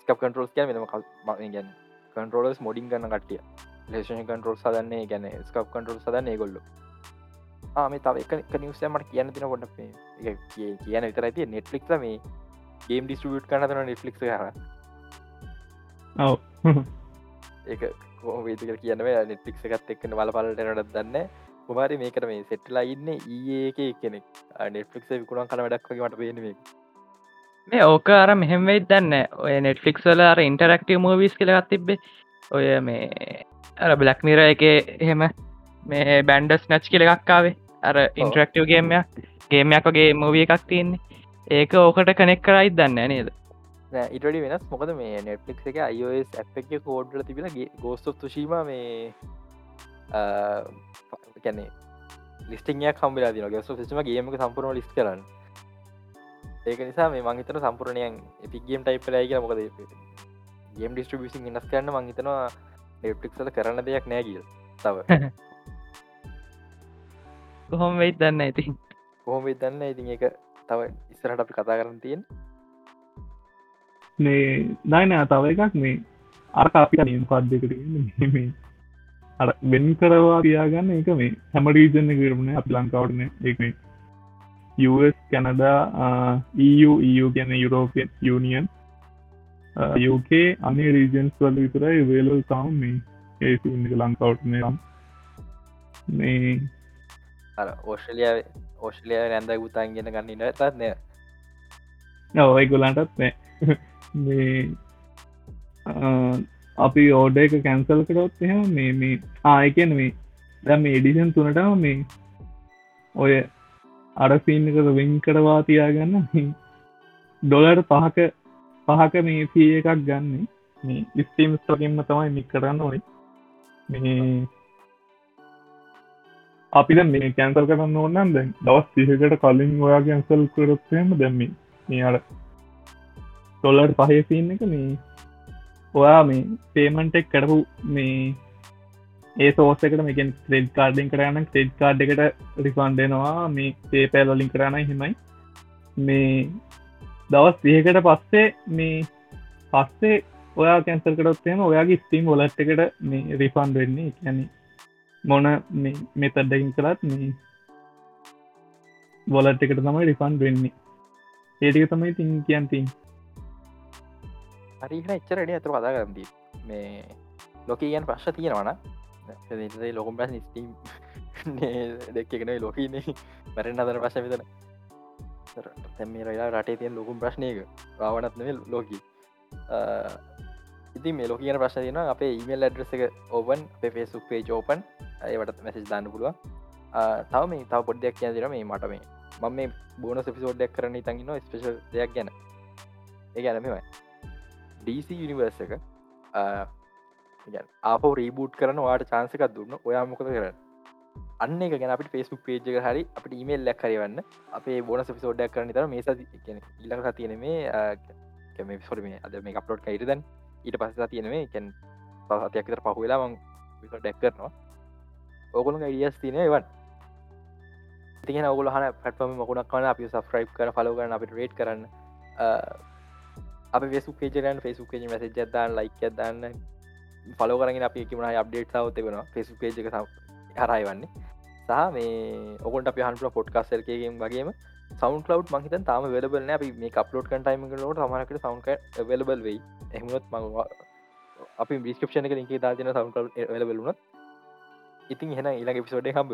ස්කප් කන්ටරෝල්ස් කිය මෙම ගැන් කන්ටරෝලස් මොඩින් ගන්න කටිය ලේෂන් කන්ටරෝල් සදන්නේ ගැන ස්කප් කන්ටරෝල් සදන්න ගොල්ලු ආම තව එක නිවසමට කියන්න තින ොඩ කියන විතර ඇති නෙට්ලික් මේ ගේම් ඩිස්ටියුට් කන තන නෙට්ලික් ඔව. ඒක කෝවේතික කියනව නෙට්ලික් එකත් එක්කන බල පලටනට දන්න කුමාරි මේකට මේ සෙට්ලා ඉන්න ඒඒක කෙනෙක් නෙට්ලික් විකුණන් කන වැඩක්ගේ මට පේනේ මේ ඕක අර මෙහෙම වෙයි දන්න ඔය නෙට්ෆික්ස් වල අර ඉන්ටරක්ටව මූවිස් කලගත් තිබ්බේ. ඔය මේ අර බ්ලක් මිර එක එහෙම මේ බැන්ඩස් නච් කියල එකක්කාවේ අර ඉන්ටරක්ටව ගේමයක් ගේමයක් වගේ මූවිය එකක් තියන්නේ. ඒක ඕකට කනෙක් කරයි දන්න නේද? ඉටඩි වෙනස්. මොකද මේ නෙට්ලික් එක අයිෝස් ඇ් එක කෝඩ්ල තිබෙන ගෝස්තොත් තුශීම මේ කැනෙ ලිස්ටිංයක් කම්බලා දින ගස්ස සිම ගේමක සම්පුරන ලිස් කරන්න. ඒක නිසා මේ මංහිතන සම්පූර්ණයන් එපිගේම් ටයිපලයි කිය මොකද ගේම් ඩිස්ට්‍රිබිසින් ඉන්නස් කරන්න මංහිතනවා නෙට්ලික්සල කරන්න දෙයක් නෑගිල් තව කොහොම වෙයි දන්න ඇති කොහොම දන්න ඉතින් එක තව ඉස්සරට අපි කතා කරන්න තියෙන් මේ දයින තව එකක් මේ අර අපි නියම් පද්දකට මේ අ වෙන් කරවා තියාගන්න එක මේ හැම රීජන්න කරන අප ලංකාවටන එක US කැනඩා EU EU ගැන යුරෝපියන් යුනියන් UK අනි රීජන්ස් වල විතරයි වේලල් තවම් මේ ඒක ලංකවට්න නම් මේ ඕස්ට්‍රලිය ඕස්ට්‍රලිය රැන්ද ගුතාන් ගෙන ගන්න තත්නය ඔයගොලන්ටත් නෑ. මේ අපි ඕඩ එක කැන්සල් කරොත් එහ මේ මේ ආයකන මේ දැම එඩිෂන් තුනටම මේ ඔය අරසින්නක වෙන් කරවා තියාගන්න ඩොලර් පහක පහක මේ පිය එකක් ගන්න. මේ ස්ටීම් ස්ටෝකෙන්ම තමයි මික් කරන්න ඔයි මේ අපිද මේ කැන්සල් කරන්න ඕන්නන් දැන් දවස් තිහකට කලින් ඔයා කැන්සල් කරොත්යම දැම්මි මේ අර ඩොලර් පහේ සින්න එක මේ ඔයා මේ පේමන්ටෙක් කරපු මේ ඒ සෝසකට මේකෙන් ක්‍රෙඩ් කාඩින් කරන්න ක්‍රෙඩ් කාඩ් එකට රිෆන්ඩෙනවා මේ පේපෑල් වලින් කරන්න හෙමයි මේ දවස් විහකට පස්සේ මේ පස්සේ ඔයා කැන්සල් කරොත්තේම ඔයාගේ ස්ටීම් ොලට් එකට මේ රිෆන්් වෙන්නේ. කැන මොන මෙතඩ්ඩකින් කරත් මේ බොලට් එකට තමයි රිෆන්් වෙන්නේ. ඒටික තමයි තින් කියන්තින් හරිහ එච්චරට ඇතුර කතා කරදී මේ ලොක කියන් ප්‍රශ් තියෙනවන ලොකුම් ප්‍රශ් ස්ටීම් දෙක්කෙන ලොකන බැරෙන් අදර පශ විතන තැමේ රලා රටේ තියෙන් ලොකුම් ප්‍රශ්නයක රාවනත්නව ලෝකී. ඉති මේ ලොක කියන ප්‍රශ් තින අපේ ඉමල් ඇඩ්‍රස එක ඕබන් පෙෆේසුක් පේජ ඕපන් ඒවට මෙසෙස් දාන්න පුළුව තව මේ තව පොඩ්ඩයක් කිය දිර මේ මට මේ. මම මේ බෝන සපිසෝඩ්ඩක් කරන තඟන්න ස්පේශල් දෙයක් ගැන. ඒ ගැනමයි DC යනිවර්ස එක ආප රීබූට් කරන වාට චාන්සකක් දුන්න. ඔයා මොකද කරන්න? අන්න එක ගැන අපට ෆෙස්බුක් පේජ් එක හරි අපට ඉමල් ලැක් කරවන්න අපේ බොන පිසෝඩ්ඩක් කරන තර මේ ඉල්ලක තියෙන මේ කැම පිසොට මේ අද මේ අප්ලෝඩ් කයිරදන් ඊට පස්සා තියෙන මේ කැන් පහතයක්තර පහුවෙලා මං ඩැක් කරනවා. ඕගොලු ඉඩියස් තියන වන් තිගෙන ඔගුල හන පටම මකුණක් වන අපි සෆ්‍රයිප් කර පලෝ කරන අපිට රේට් කරන්න. අප වෙසු පේජරන් ෆෙසු පේජ මැසේජ දන්න ලයික් දන්න. පලෝ කරගෙන අපි කිමන අප්ඩේට් සව තිබෙන ෆෙසු පේජ එක හරයි වන්නේ සහ මේ ඔකොට අප හන්ට පොට්කාස්සල්කයගෙන් වගේම සවන් කලව් මහිත තාම වෙලබලන අපි මේ අප්ලෝඩ් කටයිම ලෝට සමහකට සවන්ක වෙලබල් වෙයි. එහමත් මංවා අපි බිස්කපෂන එක ලින්ගේ දාතින සවන් කල් වෙලබලුනත් ඉතින් හෙන ඉලගේ පිසෝඩේ හම්බ